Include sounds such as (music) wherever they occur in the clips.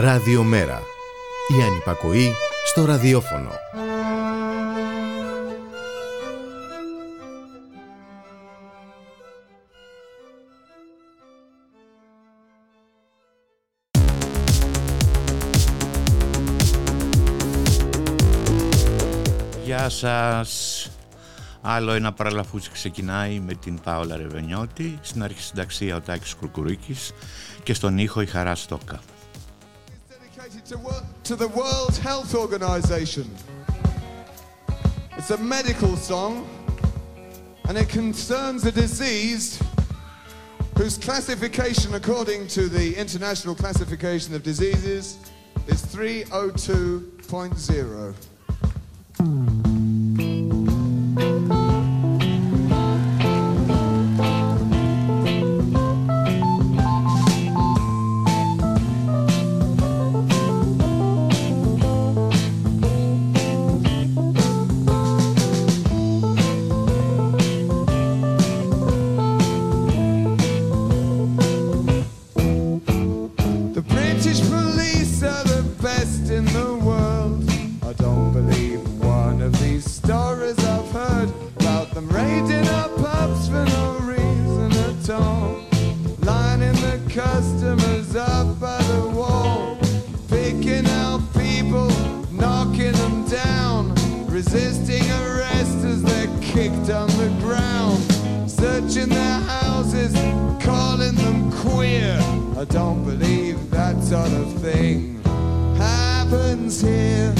Ραδιομέρα. Η ανυπακοή στο ραδιόφωνο. Γεια σας. Άλλο ένα παραλαφούτσι ξεκινάει με την Πάολα Ρεβενιώτη, στην αρχισυνταξία ο Τάκης Κουρκουρίκης και στον ήχο η Χαρά Στόκα. To the World Health Organization. It's a medical song and it concerns a disease whose classification according to the International Classification of Diseases is 302.0. I don't believe that sort of thing happens here.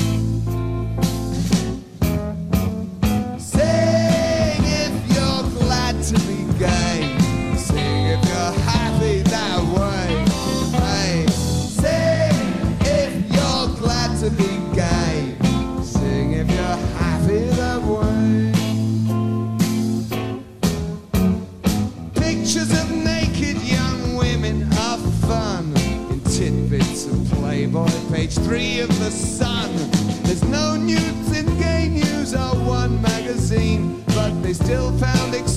Three of the Sun. There's no nudes in gay news or one magazine, but they still found excuses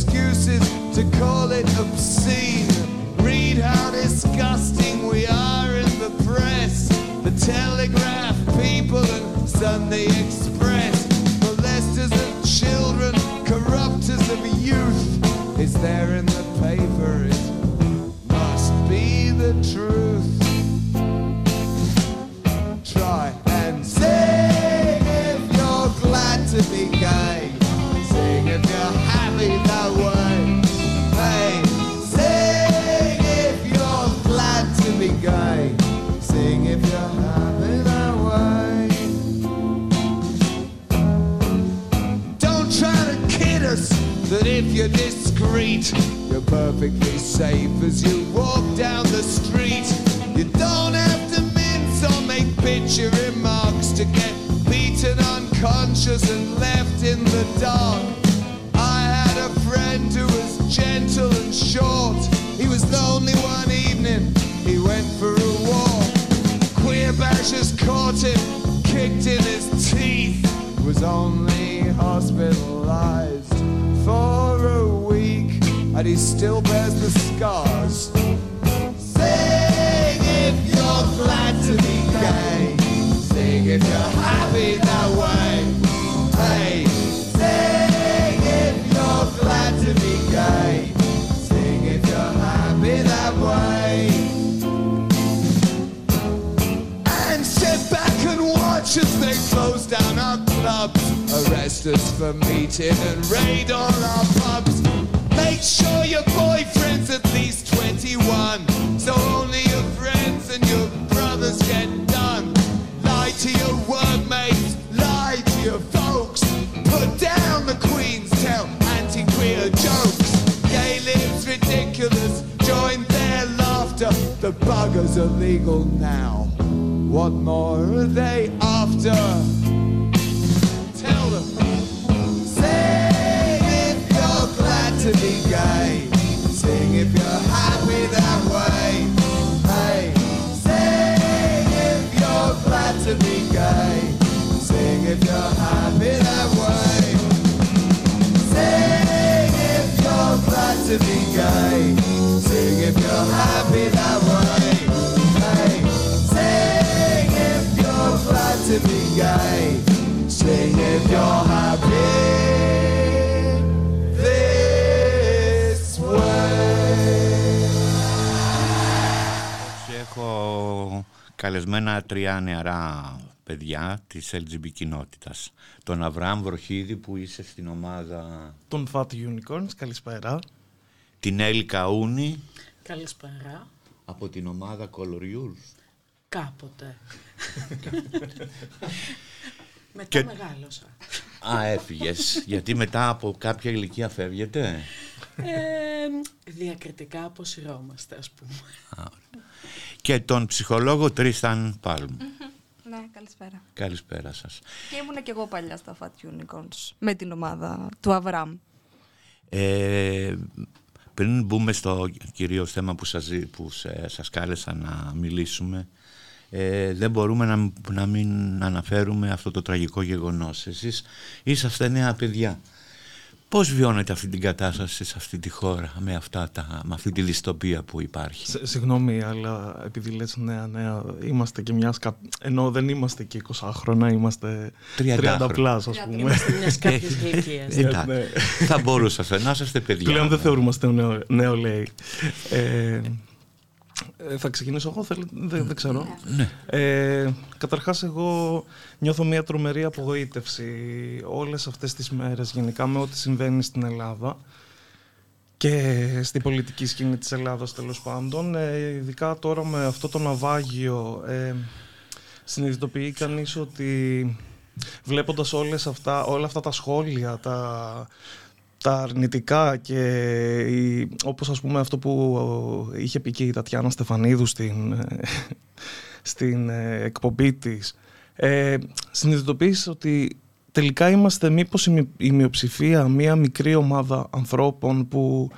you're discreet, you're perfectly safe as you walk down the street. You don't have to mince or make bitchy remarks to get beaten unconscious and left in the dark. I had a friend who was gentle and short. He was lonely one evening, he went for a walk. Queer bashers caught him, kicked in his teeth. Was only hospitalized and he still bears the scars. Sing if you're glad to be gay. Sing if you're happy that way. Hey, sing if you're glad to be gay. Sing if you're happy that way. and sit back and watch as they close down our clubs, arrest us for meeting and raid all our pubs. Make sure your boyfriend's at least 21, so only your friends and your brothers get done. Lie to your workmates, lie to your folks. Put down the Queen's tell anti-queer jokes. Gay lives ridiculous, join their laughter. The buggers are legal now. What more are they after? Καλεσμένα τρία νεαρά παιδιά της LGB κοινότητας. Τον Αβραάμ Βροχίδη που είσαι στην ομάδα... Τον Fat Unicorns, καλησπέρα. Την Έλλη Καούνη. Καλησπέρα. Από την ομάδα Color Youth. Κάποτε. (laughs) μετά Και- μεγάλωσα. Α, έφυγες. (laughs) γιατί μετά από κάποια ηλικία φεύγετε; Ε, διακριτικά αποσυρώμαστε, ας πούμε. Α, ωραία. Και τον ψυχολόγο Τρίσταν Πάλμ. Ναι, καλησπέρα. Καλησπέρα σας. Και ήμουν και εγώ παλιά στα Fat Unicorns με την ομάδα του Αβραμ. Ε, πριν μπούμε στο κυρίως θέμα που σας, ζη- που σε- σας κάλεσα να μιλήσουμε, ε, δεν μπορούμε να, να μην αναφέρουμε αυτό το τραγικό γεγονός. Εσείς είσαστε νέα παιδιά. Πώς βιώνετε αυτή την κατάσταση σε αυτή τη χώρα με, αυτά τα, με αυτή τη δυστοπία που υπάρχει; Σε- Συγγνώμη, αλλά επειδή λες νέα, νέα, είμαστε και μιας... κα- Ενώ δεν είμαστε και 20 χρόνια, είμαστε 30 30 χρόνια. πλάς, ας πούμε. Είμαστε μιας (laughs) κάποιες ηλικίας. Εντάξει, ναι. θα μπορούσατε να είσαστε παιδιά. Πλέον δεν θεωρούμαστε νέο, νέο λέει. Ε, ε, θα ξεκινήσω εγώ, θέλ, δεν, δεν ξέρω. Ναι. Ε, καταρχάς εγώ νιώθω μια τρομερή απογοήτευση όλες αυτές τις μέρες γενικά με ό,τι συμβαίνει στην Ελλάδα και στην πολιτική σκηνή της Ελλάδας τέλος πάντων. Ε, ειδικά τώρα με αυτό το ναυάγιο ε, συνειδητοποιεί κανείς ότι βλέποντας όλες αυτά, όλα αυτά τα σχόλια, τα, τα αρνητικά και η, όπως ας πούμε αυτό που είχε πει και η Τατιάνα Στεφανίδου στην, ε, (laughs) στην ε, εκπομπή της ε, συνειδητοποίησε ότι τελικά είμαστε μήπως η, μη- η μειοψηφία μια μικρή ομάδα ανθρώπων που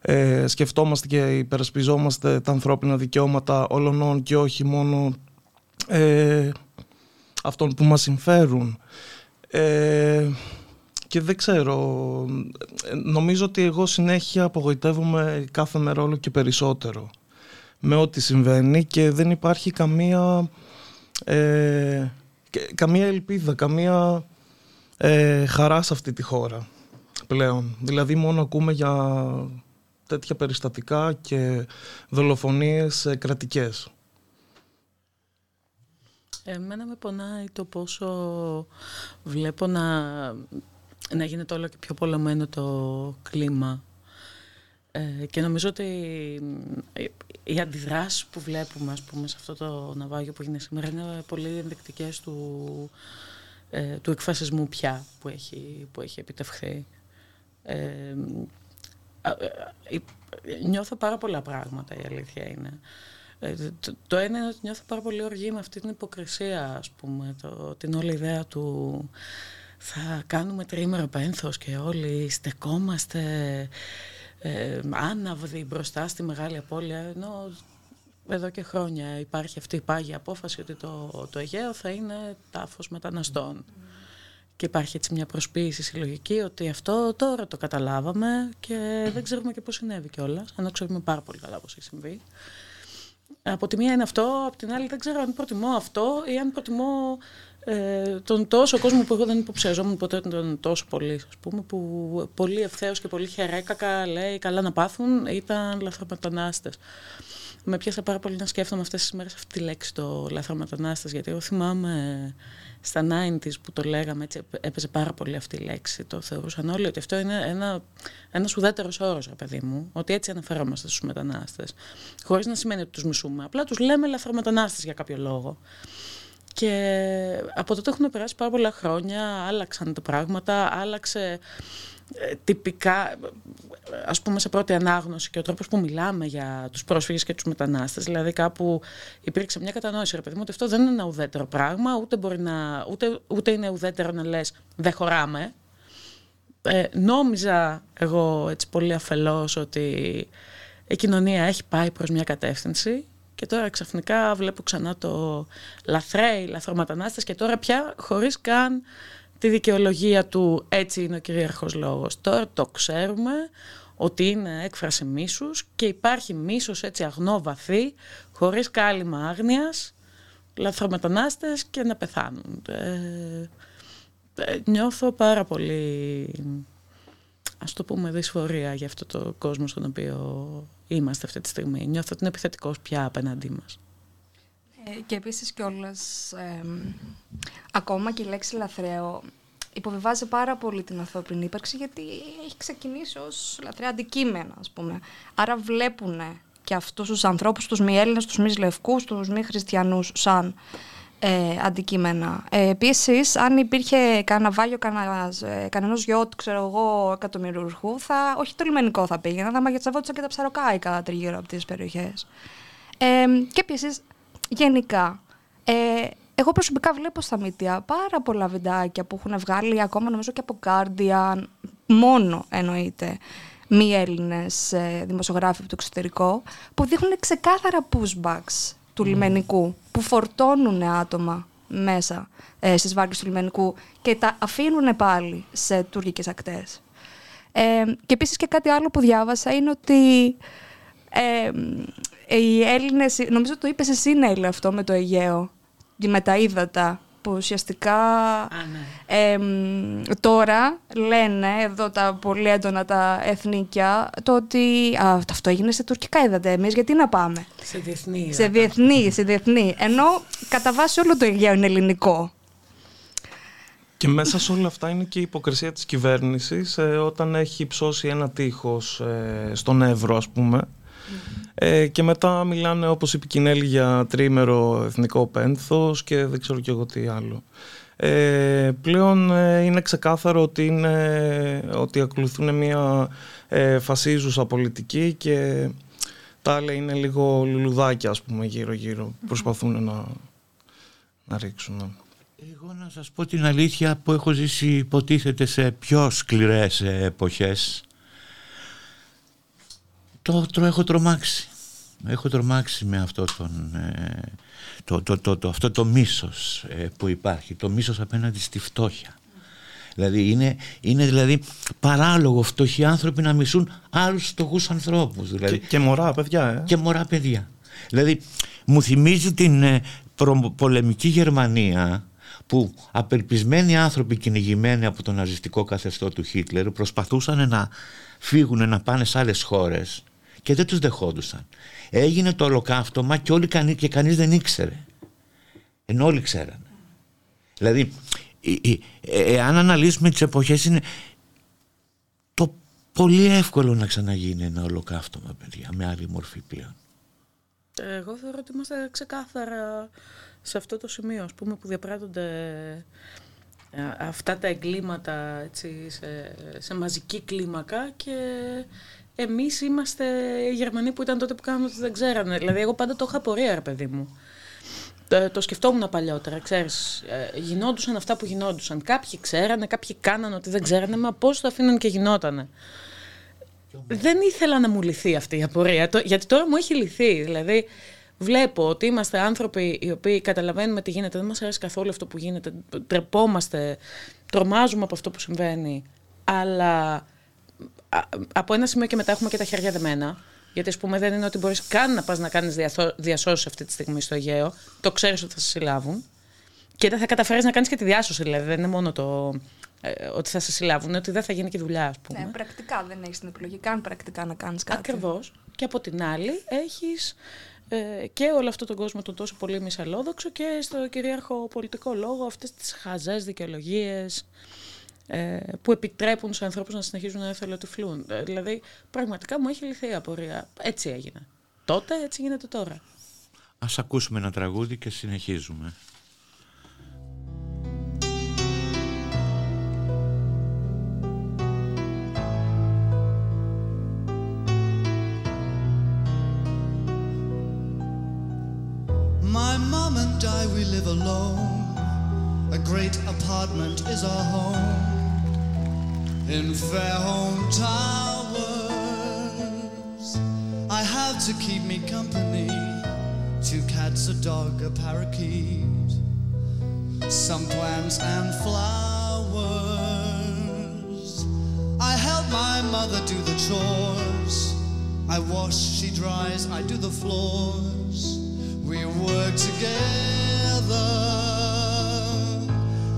ε, σκεφτόμαστε και υπερασπιζόμαστε τα ανθρώπινα δικαιώματα όλων και όχι μόνο ε, αυτών που μας συμφέρουν. Ε, και δεν ξέρω, ε, νομίζω ότι εγώ συνέχεια απογοητεύομαι κάθε μέρα όλο και περισσότερο με ό,τι συμβαίνει και δεν υπάρχει καμία, ε, και- καμία ελπίδα, καμία ε, χαρά σε αυτή τη χώρα πλέον. Δηλαδή μόνο ακούμε για τέτοια περιστατικά και δολοφονίες ε, κρατικές. Εμένα με πονάει το πόσο βλέπω να, να γίνεται όλο και πιο πολλωμένο το κλίμα. Ε, και νομίζω ότι ε, οι αντιδράσεις που βλέπουμε ας πούμε, σε αυτό το ναυάγιο που γίνεται σήμερα είναι πολύ ενδεικτικές του, ε, του εκφασισμού πια που έχει, που έχει επιτευχθεί. Ε, α, ε, ε, νιώθω πάρα πολλά πράγματα η αλήθεια είναι. Ε, το, το ένα είναι ότι νιώθω πάρα πολύ οργή με αυτή την υποκρισία, ας πούμε, το, την όλη ιδέα του θα κάνουμε τρίμερο πένθος και όλοι στεκόμαστε ε, άναυδοι μπροστά στη μεγάλη απώλεια, ενώ εδώ και χρόνια υπάρχει αυτή η πάγια απόφαση ότι το, το Αιγαίο θα είναι τάφος μεταναστών. Και υπάρχει έτσι μια προσποίηση συλλογική ότι αυτό τώρα το καταλάβαμε και δεν ξέρουμε και πώς συνέβη κιόλας, ενώ ξέρουμε πάρα πολύ καλά πώς έχει συμβεί. Από τη μία είναι αυτό, από την άλλη δεν ξέρω αν προτιμώ αυτό ή αν προτιμώ ε, τον τόσο κόσμο που εγώ δεν υποψιαζόμουν ποτέ τον τόσο πολύ, ας πούμε, που πολύ ευθέως και πολύ χερέκακα λέει καλά να πάθουν, ήταν λαθρομετανάστες. Με πιάσα πάρα πολύ να σκέφτομαι αυτές τις μέρες αυτή τη λέξη το λαθρομετανάστες, γιατί εγώ θυμάμαι στα 90s που το λέγαμε έτσι έπαιζε πάρα πολύ αυτή η λέξη. Το θεωρούσαν όλοι ότι αυτό είναι ένα, ένας ουδέτερος όρος, ρε παιδί μου, ότι έτσι αναφερόμαστε στους μετανάστες. Χωρίς να σημαίνει ότι τους μισούμε. Απλά τους λέμε λαθρομετανάστες για κάποιο λόγο. Και από τότε έχουν περάσει πάρα πολλά χρόνια, άλλαξαν τα πράγματα, άλλαξε ε, τυπικά, ας πούμε σε πρώτη ανάγνωση και ο τρόπος που μιλάμε για τους πρόσφυγες και τους μετανάστες, δηλαδή κάπου υπήρξε μια κατανόηση, ρε παιδί μου, ότι αυτό δεν είναι ένα ουδέτερο πράγμα, ούτε, μπορεί να, ούτε, ούτε είναι ουδέτερο να λες δεν χωράμε. Ε, νόμιζα εγώ έτσι πολύ αφελώς ότι η κοινωνία έχει πάει προς μια κατεύθυνση και τώρα ξαφνικά βλέπω ξανά το λαθρέι, λαθρομετανάστες και τώρα πια χωρίς καν τη δικαιολογία του έτσι είναι ο κυρίαρχος λόγος. Τώρα το ξέρουμε ότι είναι έκφραση μίσους και υπάρχει μίσος έτσι αγνό βαθύ, χωρίς κάλυμα άγνοιας, λαθρομετανάστες και να πεθάνουν. Ε, ε, νιώθω πάρα πολύ, ας το πούμε, δυσφορία για αυτό το κόσμο στον οποίο είμαστε αυτή τη στιγμή. Νιώθω ότι είναι επιθετικός πια απέναντί μας. Ε, και επίσης κιόλας, ε, ακόμα και η λέξη λαθρέο υποβιβάζει πάρα πολύ την ανθρώπινη ύπαρξη γιατί έχει ξεκινήσει ως λαθρέα αντικείμενα, ας πούμε. Άρα βλέπουν και αυτούς τους ανθρώπους, τους μη Έλληνες, τους μη λευκούς, τους μη χριστιανούς σαν ε, αντικείμενα. Ε, Επίσης, αν υπήρχε κανένα βάλιο, ε, κανένας γιότ, ξέρω εγώ, εκατομμυριουργού, θα, όχι το λιμενικό θα πήγαινε, θα μαγετσαβόντουσαν και τα ψαροκάικα τριγύρω από τις περιοχές. Ε, και επίσης, γενικά, ε, εγώ προσωπικά βλέπω στα μύτια πάρα πολλά βιντεάκια που έχουν βγάλει ακόμα νομίζω και από Guardian, μόνο εννοείται, μη Έλληνες ε, δημοσιογράφοι από το εξωτερικό, που δείχνουν ξεκάθαρα pushbacks του λιμενικού που φορτώνουν άτομα μέσα ε, στις βάρκες του λιμενικού και τα αφήνουν πάλι σε τουρκικές ακτές. Ε, και επίσης και κάτι άλλο που διάβασα είναι ότι ε, οι Έλληνες, νομίζω το είπες εσύ Νέιλ αυτό με το Αιγαίο, με τα ύδατα, που ουσιαστικά ναι. τώρα λένε εδώ τα πολύ έντονα τα εθνίκια το ότι α, αυτό έγινε σε τουρκικά είδατε εμείς γιατί να πάμε; Σε διεθνή. Σε διεθνή, σε διεθνή. Ενώ κατά βάση όλο το Αιγαίο είναι ελληνικό. Και μέσα σε όλα αυτά είναι και η υποκρισία της κυβέρνησης ε, όταν έχει ψώσει ένα τείχος ε, στον Εύρο ας πούμε ε, και μετά μιλάνε όπως είπε Κινέλη για τρίμερο εθνικό πένθος και δεν ξέρω και εγώ τι άλλο. Ε, πλέον ε, είναι ξεκάθαρο ότι, είναι, ότι ακολουθούν μια ε, φασίζουσα πολιτική και τα άλλα είναι λίγο λουλουδάκια ας πούμε γύρω γύρω προσπαθούν να, να ρίξουν. Εγώ να σας πω την αλήθεια που έχω ζήσει υποτίθεται σε πιο σκληρές εποχές το, το έχω τρομάξει. Έχω τρομάξει με αυτό, τον, ε, το, το, το, το, αυτό το μίσος ε, που υπάρχει, το μίσος απέναντι στη φτώχεια. Δηλαδή είναι, είναι δηλαδή παράλογο φτωχοί άνθρωποι να μισούν άλλους φτωχούς ανθρώπους. Δηλαδή. Και, και μωρά παιδιά. Ε. Και μωρά παιδιά. Δηλαδή μου θυμίζει την ε, πολεμική Γερμανία που απελπισμένοι άνθρωποι κυνηγημένοι από το ναζιστικό καθεστώ του Χίτλερ προσπαθούσαν να φύγουν να πάνε σε άλλες χώρες και δεν τους δεχόντουσαν. Έγινε το ολοκαύτωμα και, όλοι, και κανείς δεν ήξερε. Ενώ όλοι ξέρανε. Δηλαδή, εάν αναλύσουμε τις εποχές είναι το πολύ εύκολο να ξαναγίνει ένα ολοκαύτωμα, παιδιά, με άλλη μορφή πλέον. Εγώ θεωρώ ότι είμαστε ξεκάθαρα σε αυτό το σημείο, ας πούμε, που διαπράττονται ε, αυτά τα εγκλήματα έτσι, σε, σε μαζική κλίμακα και Εμείς είμαστε οι Γερμανοί που ήταν τότε που κάναμε ότι δεν ξέρανε. Δηλαδή, εγώ πάντα το είχα απορία, ρε παιδί μου. Το, το σκεφτόμουν παλιότερα, ξέρεις, ε, γινόντουσαν αυτά που γινόντουσαν. Κάποιοι ξέρανε, κάποιοι κάνανε ότι δεν ξέρανε, μα πώς το αφήναν και γινότανε. Δεν ήθελα να μου λυθεί αυτή η απορία, το, γιατί τώρα μου έχει λυθεί. Δηλαδή, βλέπω ότι είμαστε άνθρωποι οι οποίοι καταλαβαίνουμε τι γίνεται, δεν μας αρέσει καθόλου αυτό που γίνεται, τρεπόμαστε, τρομάζουμε από αυτό που συμβαίνει, αλλά από ένα σημείο και μετά έχουμε και τα χέρια δεμένα. Γιατί, ας πούμε, δεν είναι ότι μπορείς καν να πας να κάνεις διασώσεις αυτή τη στιγμή στο Αιγαίο. Το ξέρεις ότι θα σε συλλάβουν. Και δεν θα καταφέρεις να κάνεις και τη διάσωση, δηλαδή. Δεν είναι μόνο το ε, ότι θα σε συλλάβουν, είναι ότι δεν θα γίνει και δουλειά, ας πούμε. Ναι, πρακτικά δεν έχεις την επιλογή καν πρακτικά να κάνεις κάτι. Ακριβώς. Και από την άλλη, έχεις ε, και όλο αυτό τον κόσμο τον τόσο πολύ μυσαλόδοξο και στο κυρίαρχο πολιτικό λόγο αυτές τις χαζές δικαιολογίες ε, που επιτρέπουν στους ανθρώπους να συνεχίζουν να εθελοτυφλούν. Ε, δηλαδή, πραγματικά μου έχει λυθεί η απορία. Έτσι έγινε. Τότε, έτσι γίνεται τώρα. Ας ακούσουμε ένα τραγούδι και συνεχίζουμε. My mom and I, we live alone. A great apartment is our home. In Fairholme Towers. I have to keep me company two cats, a dog, a parakeet, some plants and flowers. I help my mother do the chores. I wash, she dries, I do the floors. We work together.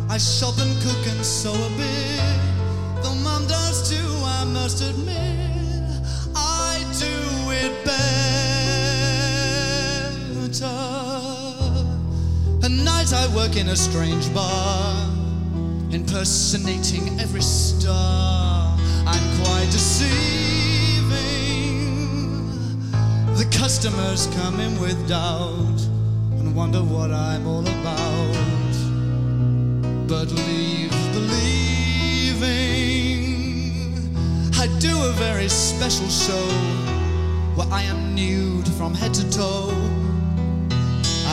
I shop and cook and sew a bit. Though mom does too, I must admit, I do it better. At night I work in a strange bar, impersonating every star. I'm quite deceiving. The customers come in with doubt and wonder what I'm all about. But leave do a very special show where I am nude from head to toe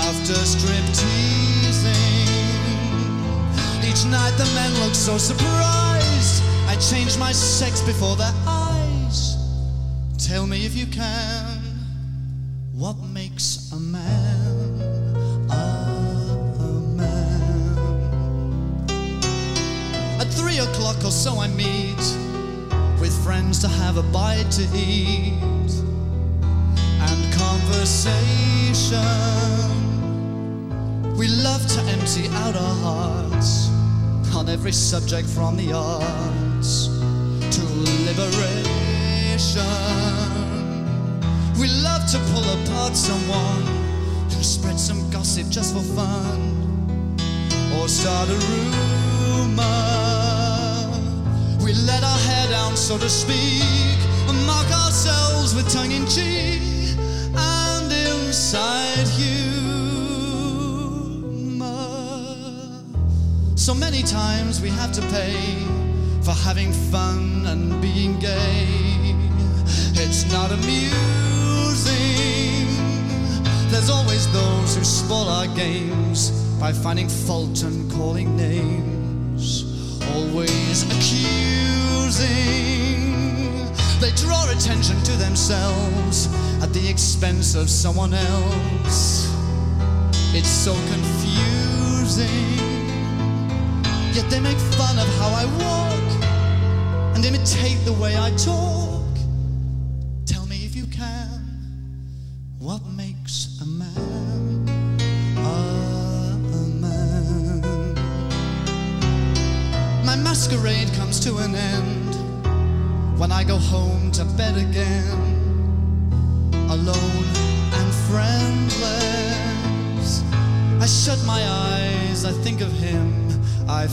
after strip teasing. Each night the men look so surprised. I change my sex before their eyes. Tell me if you can, what makes a man a man? At three o'clock or so I meet friends to have a bite to eat and conversation. We love to empty out our hearts on every subject from the arts to liberation. We love to pull apart someone who spread some gossip just for fun or start a rumor. Let our hair down, so to speak, and mark ourselves with tongue in cheek and inside humor. So many times we have to pay for having fun and being gay. It's not amusing. There's always those who spoil our games by finding fault and calling names. Always accusing. They draw attention to themselves at the expense of someone else. It's so confusing. Yet they make fun of how I walk and imitate the way I talk.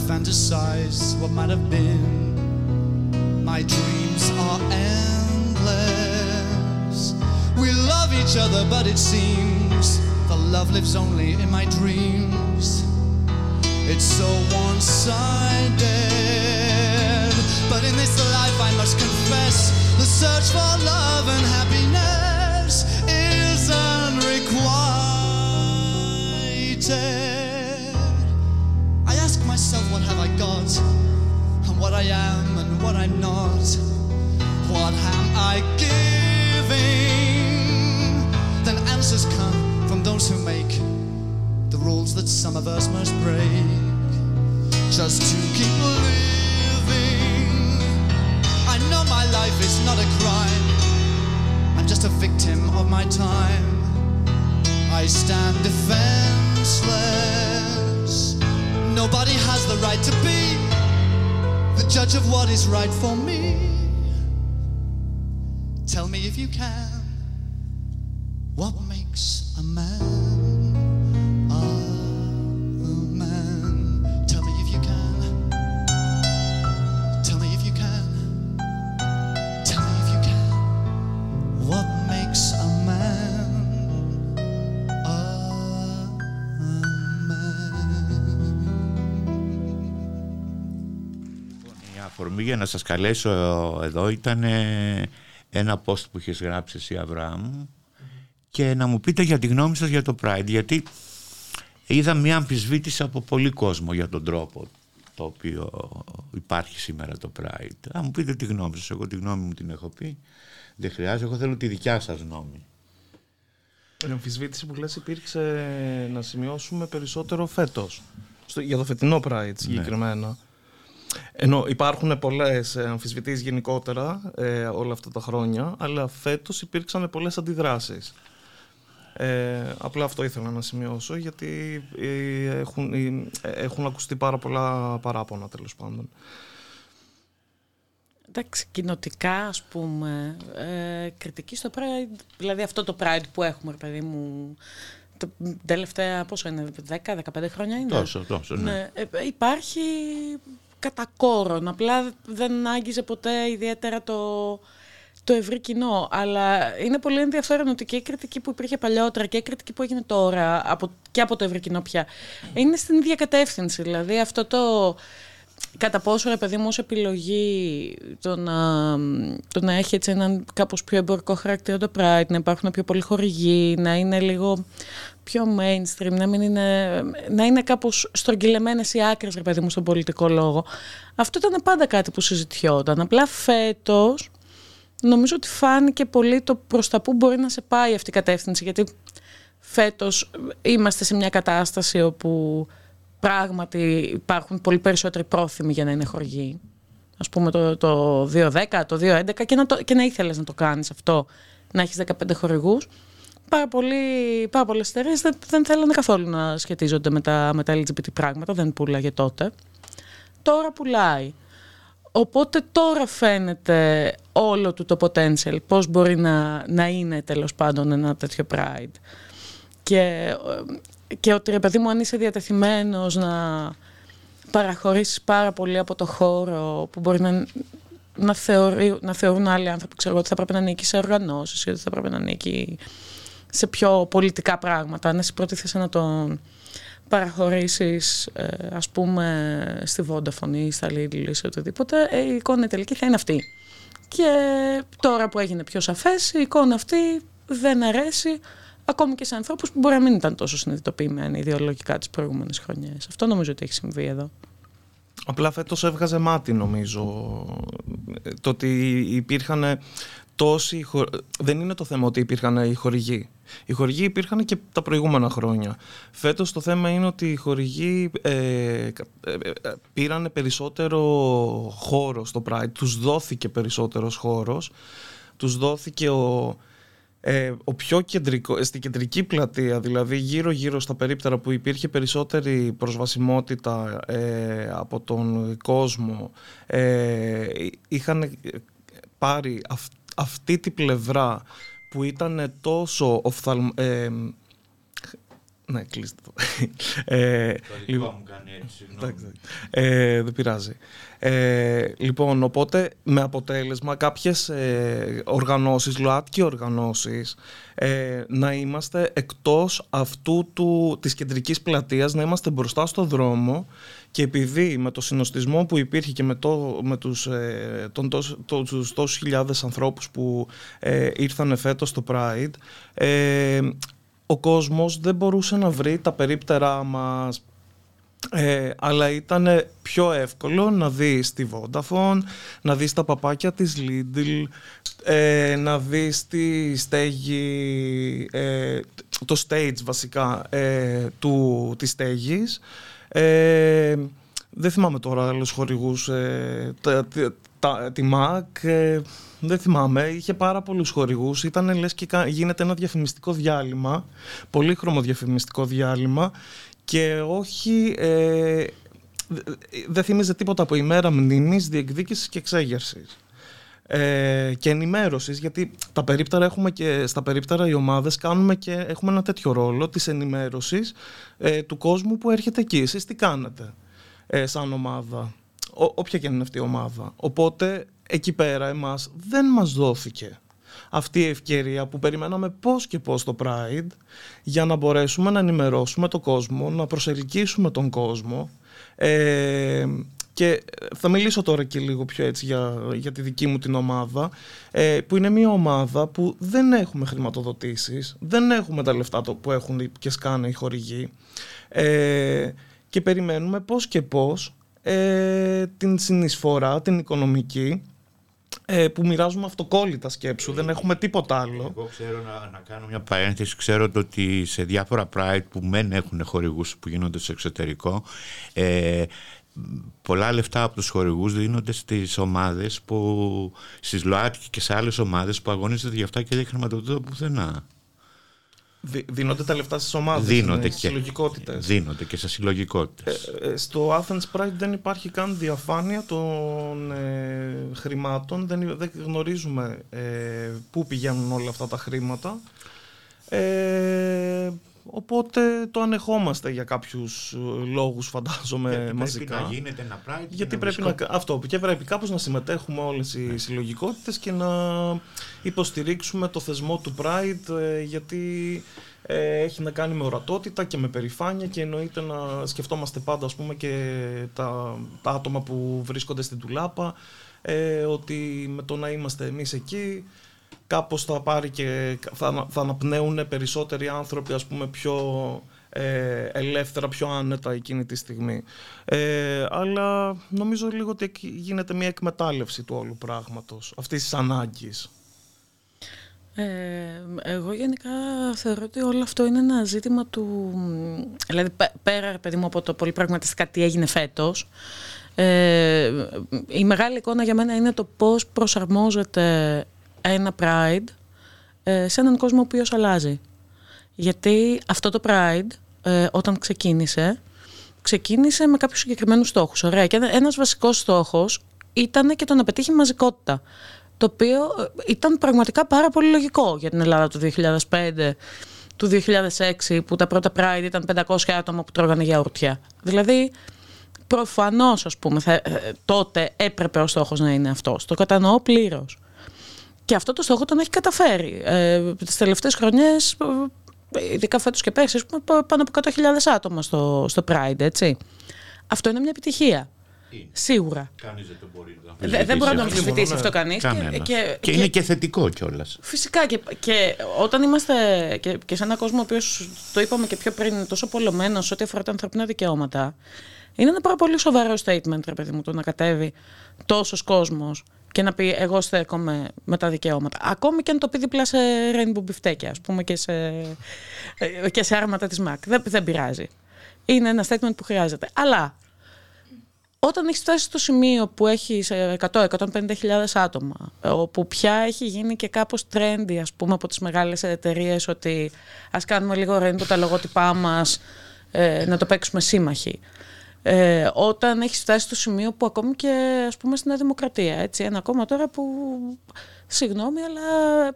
Fantasize what might have been. My dreams are endless. We love each other, but it seems the love lives only in my dreams. It's so one sided. But in this life, I must confess, the search for love and happiness I am and what I'm not. What am I giving? Then answers come from those who make the rules that some of us must break just to keep living. I know my life is not a crime, I'm just a victim of my time. I stand defenseless. Nobody has the right to be the judge of what is right for me. Tell me if you can, what makes a man Η αφορμή για να σας καλέσω εδώ ήταν ε, ένα post που είχες γράψει εσύ Αβραάμ και να μου πείτε για τη γνώμη σας για το Pride γιατί είδα μια αμφισβήτηση από πολύ κόσμο για τον τρόπο το οποίο υπάρχει σήμερα το Pride. Αν μου πείτε τη γνώμη σας, εγώ τη γνώμη μου την έχω πει, δεν χρειάζεται, εγώ θέλω τη δικιά σας γνώμη. Η αμφισβήτηση που λες υπήρξε να σημειώσουμε περισσότερο φέτος. Στο, για το φετινό Pride συγκεκριμένα. Ενώ υπάρχουν πολλές ε, αμφισβητήσεις γενικότερα ε, όλα αυτά τα χρόνια, αλλά φέτος υπήρξαν πολλές αντιδράσεις. Ε, απλά αυτό ήθελα να σημειώσω γιατί ε, έχουν, ε, έχουν ακουστεί πάρα πολλά παράπονα τέλος πάντων. Εντάξει, κοινοτικά ας πούμε, ε, κριτική στο Pride, δηλαδή αυτό το Pride που έχουμε, παιδί μου, τα τελευταία, πόσο είναι, 10-15 χρόνια είναι; Τόσο, τόσο, ναι. ναι ε, υπάρχει κατά κόρον, απλά δεν άγγιζε ποτέ ιδιαίτερα το, το ευρύ κοινό. Αλλά είναι πολύ ενδιαφέρον ότι και η κριτική που υπήρχε παλιότερα και η κριτική που έγινε τώρα από, και από το ευρύ κοινό πια είναι στην ίδια κατεύθυνση. Δηλαδή αυτό το κατά πόσο ρε παιδί μου ως επιλογή το να, το να έχει έτσι έναν κάπως πιο εμπορικό χαρακτήρα το Pride, να υπάρχουν πιο πολλοί χορηγοί, να είναι λίγο πιο mainstream, να, μην είναι, να είναι κάπως στρογγυλεμένες οι άκρες ρε παιδί μου στον πολιτικό λόγο. Αυτό ήταν πάντα κάτι που συζητιόταν. Απλά φέτος νομίζω ότι φάνηκε πολύ το προς τα που μπορεί να σε πάει αυτή η κατεύθυνση, γιατί φέτος είμαστε σε μια κατάσταση όπου πράγματι υπάρχουν πολύ περισσότεροι πρόθυμοι για να είναι χορηγοί. Ας πούμε το, το 2-10, το 2-11 και να, το, και να ήθελες να το κάνεις αυτό, να έχεις 15 χορηγούς. Πάρα, πολύ, πάρα πολλές εταιρείες δεν, δεν θέλανε καθόλου να σχετίζονται με τα, με τα LGBT πράγματα, δεν πουλάγε τότε. Τώρα πουλάει. Οπότε τώρα φαίνεται όλο του το potential, πώς μπορεί να, να είναι τέλος πάντων ένα τέτοιο pride. Και και ότι ρε παιδί μου αν είσαι διατεθειμένος να παραχωρήσεις πάρα πολύ από το χώρο που μπορεί να, να, θεωρεί, να θεωρούν άλλοι άνθρωποι ξέρω, ότι θα πρέπει να ανήκει σε οργανώσεις ή ότι θα πρέπει να ανήκει σε πιο πολιτικά πράγματα. Αν εσύ προτίθεσαι να τον παραχωρήσεις ε, ας πούμε στη Vodafone ή στα Lidl ή σε οτιδήποτε, ε, η εικόνα τελική θα είναι αυτή. Και τώρα που έγινε πιο σαφές, η εικόνα αυτή δεν αρέσει ακόμη και σε ανθρώπους που μπορεί να μην ήταν τόσο συνειδητοποιημένοι ιδεολογικά τις προηγούμενες χρονιές. Αυτό νομίζω ότι έχει συμβεί εδώ. Απλά φέτος έβγαζε μάτι νομίζω το ότι υπήρχαν τόσοι. Δεν είναι το θέμα ότι υπήρχαν οι χορηγοί. Οι χορηγοί υπήρχαν και τα προηγούμενα χρόνια. Φέτος το θέμα είναι ότι οι χορηγοί ε, ε, ε, πήραν περισσότερο χώρο στο Pride, τους δόθηκε περισσότερος χώρος, τους δόθηκε ο, ε, ο πιο κεντρικό, στην κεντρική πλατεία, δηλαδή γύρω-γύρω στα περίπτερα που υπήρχε περισσότερη προσβασιμότητα ε, από τον κόσμο, ε, είχαν πάρει αυτή τη πλευρά που ήταν τόσο οφθαλμ, ε, ναι, κλείστε το. Ε, το λοιπόν, μου κάνει έτσι, συγγνώμη. Ε, δεν πειράζει. Ε, λοιπόν, οπότε με αποτέλεσμα κάποιες ε, οργανώσεις, ΛΟΑΤΚΙ οργανώσεις, ε, να είμαστε εκτός αυτού του, της κεντρικής πλατείας, να είμαστε μπροστά στο δρόμο και επειδή με το συνοστισμό που υπήρχε και με, το, με τους, ε, τον, το, τους τόσους χιλιάδες ανθρώπους που ε, ήρθαν φέτος στο Pride, ε, ο κόσμος δεν μπορούσε να βρει τα περίπτερά μας ε, αλλά ήταν πιο εύκολο να δεις τη Vodafone, να δεις τα παπάκια της Lidl, ε, να δεις τη στέγη, ε, το stage βασικά ε, του, της στέγης. Ε, δεν θυμάμαι τώρα άλλους χορηγούς, τα, τα, τη MAC, δεν θυμάμαι, είχε πάρα πολλούς χορηγούς, ήταν λες και γίνεται ένα διαφημιστικό διάλειμμα, πολύχρωμο διαφημιστικό διάλειμμα και όχι, ε, δεν θυμίζε τίποτα από ημέρα μνήμης, διεκδίκησης και εξέγερσης. Ε, και ενημέρωσης, γιατί τα περίπτερα έχουμε και στα περίπτερα οι ομάδες κάνουμε και έχουμε ένα τέτοιο ρόλο της ενημέρωσης ε, του κόσμου που έρχεται εκεί. Εσείς τι κάνετε ε, σαν ομάδα, Ό, όποια και είναι αυτή η ομάδα. Οπότε εκεί πέρα εμάς δεν μας δόθηκε αυτή η ευκαιρία που περιμέναμε πώς και πώς το Pride για να μπορέσουμε να ενημερώσουμε τον κόσμο, να προσελκύσουμε τον κόσμο. Ε, και θα μιλήσω τώρα και λίγο πιο έτσι για, για τη δική μου την ομάδα ε, που είναι μια ομάδα που δεν έχουμε χρηματοδοτήσεις, δεν έχουμε τα λεφτά που έχουν και σκάνε οι χορηγοί. Ε, και περιμένουμε πώς και πώς ε, την συνεισφορά, την οικονομική ε, που μοιράζουμε αυτοκόλλητα σκέψου, δεν έχουμε τίποτα άλλο. Εγώ ξέρω να, να κάνω μια παρένθεση, ξέρω ότι σε διάφορα Pride που μεν έχουν χορηγούς που γίνονται στο εξωτερικό, ε, πολλά λεφτά από τους χορηγούς δίνονται στις ομάδες που, στις ΛΟΑΤΚΙ και σε άλλες ομάδες που αγωνίζονται για αυτά και δεν χρηματοδοτούνται πουθενά. Δίνονται τα λεφτά στις ομάδες, δίνονται στις συλλογικότητες. Δίνονται και σε συλλογικότητες. Ε, ε, στο Athens Pride δεν υπάρχει καν διαφάνεια των ε, χρημάτων. Δεν, δεν γνωρίζουμε ε, πού πηγαίνουν όλα αυτά τα χρήματα. Ε, Οπότε το ανεχόμαστε για κάποιους ε, λόγους φαντάζομαι γιατί μαζικά. Πρέπει να γίνεται ένα Pride. Γιατί πρέπει να, αυτό, και πρέπει κάπως να συμμετέχουμε όλες οι ναι. συλλογικότητες και να υποστηρίξουμε το θεσμό του Pride ε, γιατί ε, έχει να κάνει με ορατότητα και με περηφάνεια και εννοείται να σκεφτόμαστε πάντα ας πούμε και τα, τα άτομα που βρίσκονται στην τουλάπα ε, ότι με το να είμαστε εμείς εκεί κάπως θα πάρει και θα, θα αναπνέουν περισσότεροι άνθρωποι ας πούμε πιο ε, ελεύθερα, πιο άνετα εκείνη τη στιγμή. Ε, αλλά νομίζω λίγο ότι γίνεται μια εκμετάλλευση του όλου πράγματος, αυτής της ανάγκης. Ε, εγώ γενικά θεωρώ ότι όλο αυτό είναι ένα ζήτημα του... Δηλαδή πέρα παιδί μου από το πολύ πραγματιστικά τι έγινε φέτος, ε, η μεγάλη εικόνα για μένα είναι το πώς προσαρμόζεται ένα Pride ε, σε έναν κόσμο ο οποίος αλλάζει. Γιατί αυτό το Pride ε, όταν ξεκίνησε, ξεκίνησε με κάποιους συγκεκριμένους στόχους. Ωραία. Και ένας βασικός στόχος ήταν και το να πετύχει μαζικότητα. Το οποίο ε, ήταν πραγματικά πάρα πολύ λογικό για την Ελλάδα του 2005 του 2006 που τα πρώτα Pride ήταν 500 άτομα που τρώγανε γιαουρτιά. Δηλαδή, προφανώς ας πούμε τότε έπρεπε ο στόχος να είναι αυτός. Το κατανοώ πλήρως. Και αυτό το στόχο τον έχει καταφέρει. Ε, τις τελευταίες χρονιές, ε, ειδικά φέτος και πέρσι, πάνω από 100.000 άτομα στο, στο Pride, έτσι. Αυτό είναι μια επιτυχία. Σίγουρα. Κανείς δεν το μπορεί να Δεν μπορεί να αμφισβητήσει αυτό κανείς. Και, και, και, είναι και θετικό κιόλας. Φυσικά. Και, και όταν είμαστε και, και σε έναν κόσμο ο οποίος το είπαμε και πιο πριν, τόσο πολλωμένος ό,τι αφορά τα ανθρωπίνα δικαιώματα, είναι ένα πάρα πολύ σοβαρό statement, ρε παιδί μου, το να κατέβει τόσος κόσμος και να πει εγώ στέκομαι με τα δικαιώματα. Ακόμη και αν το πει δίπλα σε rainbow μπιφτέκια, ας πούμε, και σε, ε, και σε άρματα της ΜΑΚ. Δεν, δεν πειράζει. Είναι ένα statement που χρειάζεται. Αλλά όταν έχεις φτάσει στο σημείο που έχεις 100-150 άτομα, όπου πια έχει γίνει και κάπως trendy, ας πούμε, από τις μεγάλες εταιρείες ότι ας κάνουμε λίγο rainbow τα λογότυπά μας, ε, να το παίξουμε σύμμαχοι. Ε, όταν έχεις φτάσει στο σημείο που ακόμη και ας πούμε στην Δημοκρατία, έτσι, ένα κόμμα τώρα που, συγγνώμη, αλλά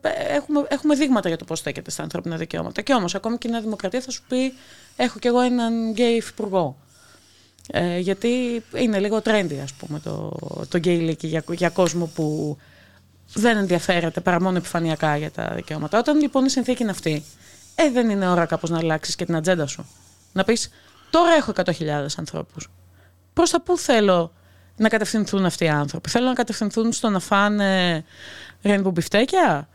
ε, έχουμε, έχουμε δείγματα για το πώς στέκεται στα ανθρώπινα δικαιώματα. Και όμως ακόμη και η Νέα Δημοκρατία θα σου πει, έχω κι εγώ έναν γκέι υφυπουργό. Ε, γιατί είναι λίγο trendy, ας πούμε, το, το γκέι για, για κόσμο που δεν ενδιαφέρεται παρά μόνο επιφανειακά για τα δικαιώματα. Όταν λοιπόν η συνθήκη είναι αυτή, ε, δεν είναι ώρα κάπως να αλλάξεις και την ατζέντα σου. Να πεις, Τώρα έχω 100.000 ανθρώπους. Προς τα πού θέλω να κατευθυνθούν αυτοί οι άνθρωποι; Θέλω να κατευθυνθούν στο να φάνε rainbow μπιφτέκια;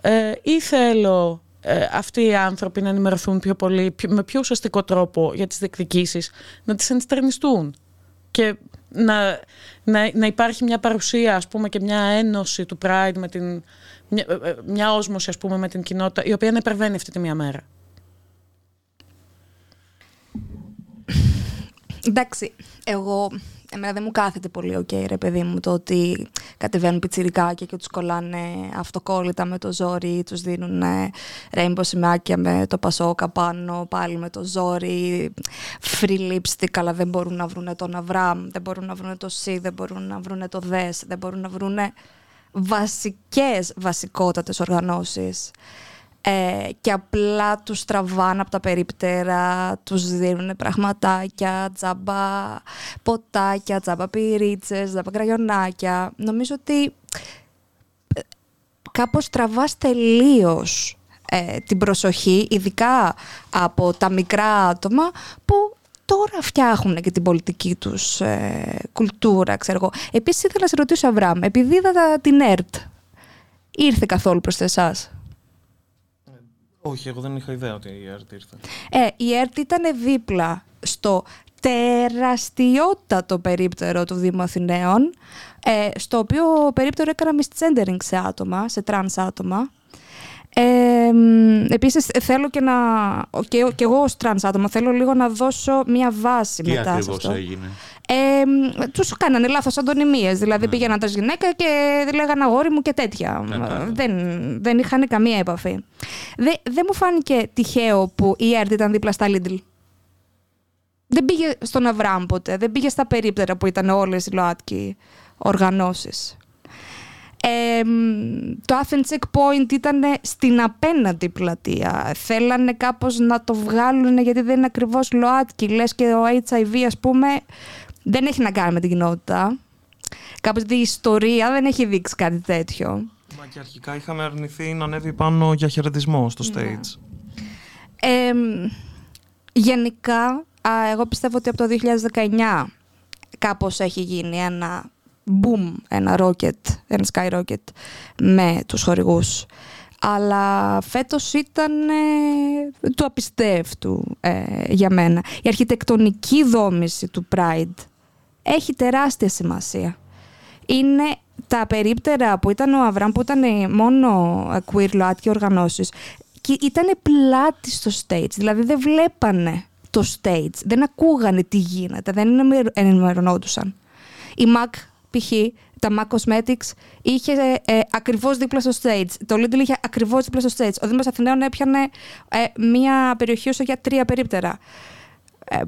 Ε, ή θέλω ε, αυτοί οι άνθρωποι να ενημερωθούν πιο πολύ, με πιο ουσιαστικό τρόπο για τις διεκδικήσεις, να τις ενστερνιστούν και να, να, να υπάρχει μια παρουσία ας πούμε και μια ένωση του Pride με την, μια, ε, ε, μια όσμωση ας πούμε με την κοινότητα η οποία να υπερβαίνει αυτή τη μία μέρα. Εντάξει, εγώ εμένα δεν μου κάθεται πολύ ok, okay, ρε παιδί μου, το ότι κατεβαίνουν πιτσιρικάκια και τους κολλάνε αυτοκόλλητα με το ζόρι, τους δίνουν rainbow σημάκια με το ΠΑΣΟΚ πάνω, πάλι με το ζόρι, free lipstick, αλλά δεν μπορούν να βρουν το ναυράμ, δεν μπορούν να βρουν το ΣΥΔ, δεν μπορούν να βρουν το δες, δεν μπορούν να βρουν βασικές, βασικότατες οργανώσεις ε, και απλά τους τραβάνε από τα περίπτερα, τους δίνουν πραγματάκια, τζάμπα ποτάκια, τζάμπα πυρίτσες, τζάμπα κραγιονάκια. Νομίζω ότι ε, κάπως τραβάς τελείως ε, την προσοχή, ειδικά από τα μικρά άτομα που τώρα φτιάχνουν και την πολιτική τους ε, κουλτούρα, ξέρω εγώ. Επίσης ήθελα να σε ρωτήσω, Αβράμ, επειδή είδα την ΕΡΤ, ήρθε καθόλου προς εσάς; Όχι, εγώ δεν είχα ιδέα ότι η ΕΡΤ ήρθε. Ε, η ΕΡΤ ήταν δίπλα στο τεραστιότατο περίπτερο του Δήμου Αθηναίων, ε, στο οποίο περίπτερο έκαναν misgendering σε άτομα, σε τρανς άτομα. Ε, επίσης θέλω και να, και, και εγώ ως τρανς άτομο θέλω λίγο να δώσω μια βάση Τι μετά σε ακριβώς αυτό. έγινε; Ε, τους κάνανε λάθος αντωνυμίες, δηλαδή Ναι. πήγαιναν τα γυναίκα και λέγανε αγόρι μου και τέτοια. Κατάλαβα. δεν, δεν είχαν καμία επαφή. Δεν δεν μου φάνηκε τυχαίο που η ΕΡΤ ήταν δίπλα στα Lidl. Δεν πήγε στον Αβραάμ ποτέ, δεν πήγε στα περίπτερα που ήταν όλες οι ΛΟΑΤΚΙ οργανώσεις. Ε, μ, το Athens Checkpoint ήταν στην απέναντι πλατεία. Θέλανε κάπως να το βγάλουν γιατί δεν είναι ακριβώς ΛΟΑΤΚΙ. Λες και ο HIV ας πούμε δεν έχει να κάνει με την κοινότητα. Κάπως η ιστορία δεν έχει δείξει κάτι τέτοιο. Μα και αρχικά είχαμε αρνηθεί να ανέβει πάνω για χαιρετισμό στο Ναι. stage. Ε, μ, γενικά, α, εγώ πιστεύω ότι από το 2019 κάπως έχει γίνει ένα boom, ένα rocket, ένα skyrocket με τους χορηγούς. Αλλά φέτος ήταν ε, του απιστεύτου ε, για μένα. Η αρχιτεκτονική δόμηση του Pride έχει τεράστια σημασία. Είναι τα περίπτερα που ήταν ο Αβραμ, που ήταν μόνο ε, queer ΛΟΑΤΚΙ οργανώσεις, και ήταν πλάτη στο stage, δηλαδή δεν βλέπανε το stage, δεν ακούγανε τι γίνεται, δεν ενημερω- ενημερωνόντουσαν. Η MAC, π.χ., τα MAC Cosmetics, είχε ε, ακριβώς δίπλα στο stage. Το Lidl είχε ακριβώς δίπλα στο stage. Ο Δήμος Αθηναίων έπιανε ε, μία περιοχή όσο για τρία περίπτερα. Ε,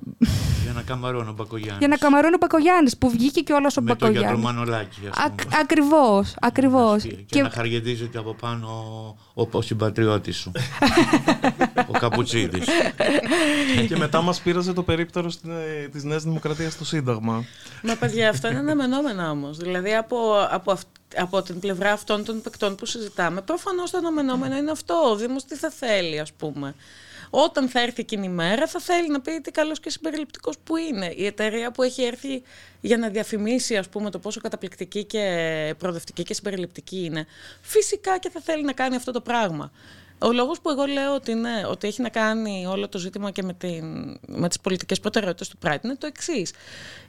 Για να καμαρώνω ο Μπακογιάννης. για να καμαρώνει ο Μπακογιάννης, που βγήκε και όλος ο Με το γιατρό Μπακογιάννης. Μανολάκη, ας πούμε. Ακ, ακριβώς, ακριβώς. Και, και να χαργεντίζεται από πάνω ο, ο συμπατριώτης σου. (laughs) ο Καπουτσίδης. και μετά μας πήραζε το περίπτερο στην, ε, της Νέας Δημοκρατίας στο Σύνταγμα. Μα παιδιά, αυτά είναι αναμενόμενα όμως. Δηλαδή από, από, αυ- από την πλευρά αυτών των παικτών που συζητάμε, προφανώς το αναμενόμενο είναι αυτό. Ο Δήμος τι θα θέλει, ας πούμε. Όταν θα έρθει εκείνη η μέρα, θα θέλει να πει τι καλός και συμπεριληπτικός που είναι. Η εταιρεία που έχει έρθει για να διαφημίσει, ας πούμε, το πόσο καταπληκτική και προοδευτική και συμπεριληπτική είναι, φυσικά και θα θέλει να κάνει αυτό το πράγμα. Ο λόγος που εγώ λέω ότι, ναι, ότι έχει να κάνει όλο το ζήτημα και με, την, με τις πολιτικές προτεραιότητες του Pride είναι το εξής.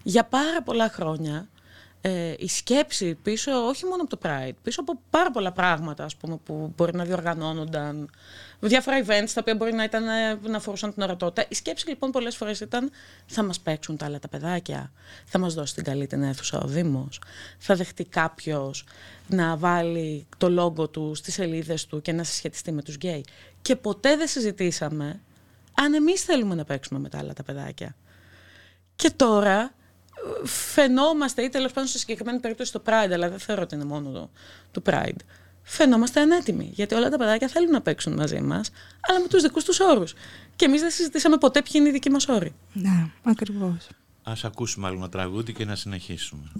Για πάρα πολλά χρόνια ε, η σκέψη πίσω, όχι μόνο από το Pride, πίσω από πάρα πολλά πράγματα ας πούμε, που μπορεί να διοργανώνονταν, διάφορα events τα οποία μπορεί να, ήταν, ε, να αφορούσαν την ορατότητα. Η σκέψη λοιπόν πολλές φορές ήταν θα μας παίξουν τα άλλα τα παιδάκια, θα μας δώσει την καλή την αίθουσα ο Δήμος, θα δεχτεί κάποιος να βάλει το λόγο του στις σελίδες του και να συσχετιστεί με τους γκέι. Και ποτέ δεν συζητήσαμε αν εμείς θέλουμε να παίξουμε με τα άλλα τα παιδάκια. Και τώρα ε, φαινόμαστε, ή τέλος πάντων σε συγκεκριμένη περίπτωση το Pride, αλλά δεν θεωρώ ότι είναι μόνο το, το Pride. Φαινόμαστε ανέτοιμοι. Γιατί όλα τα παιδάκια θέλουν να παίξουν μαζί μας, αλλά με τους δικούς τους όρους. Και εμείς δεν συζητήσαμε ποτέ ποιοι είναι οι δικοί μας όροι. Ναι, ακριβώς. Ας ακούσουμε άλλο ένα τραγούδι και να συνεχίσουμε.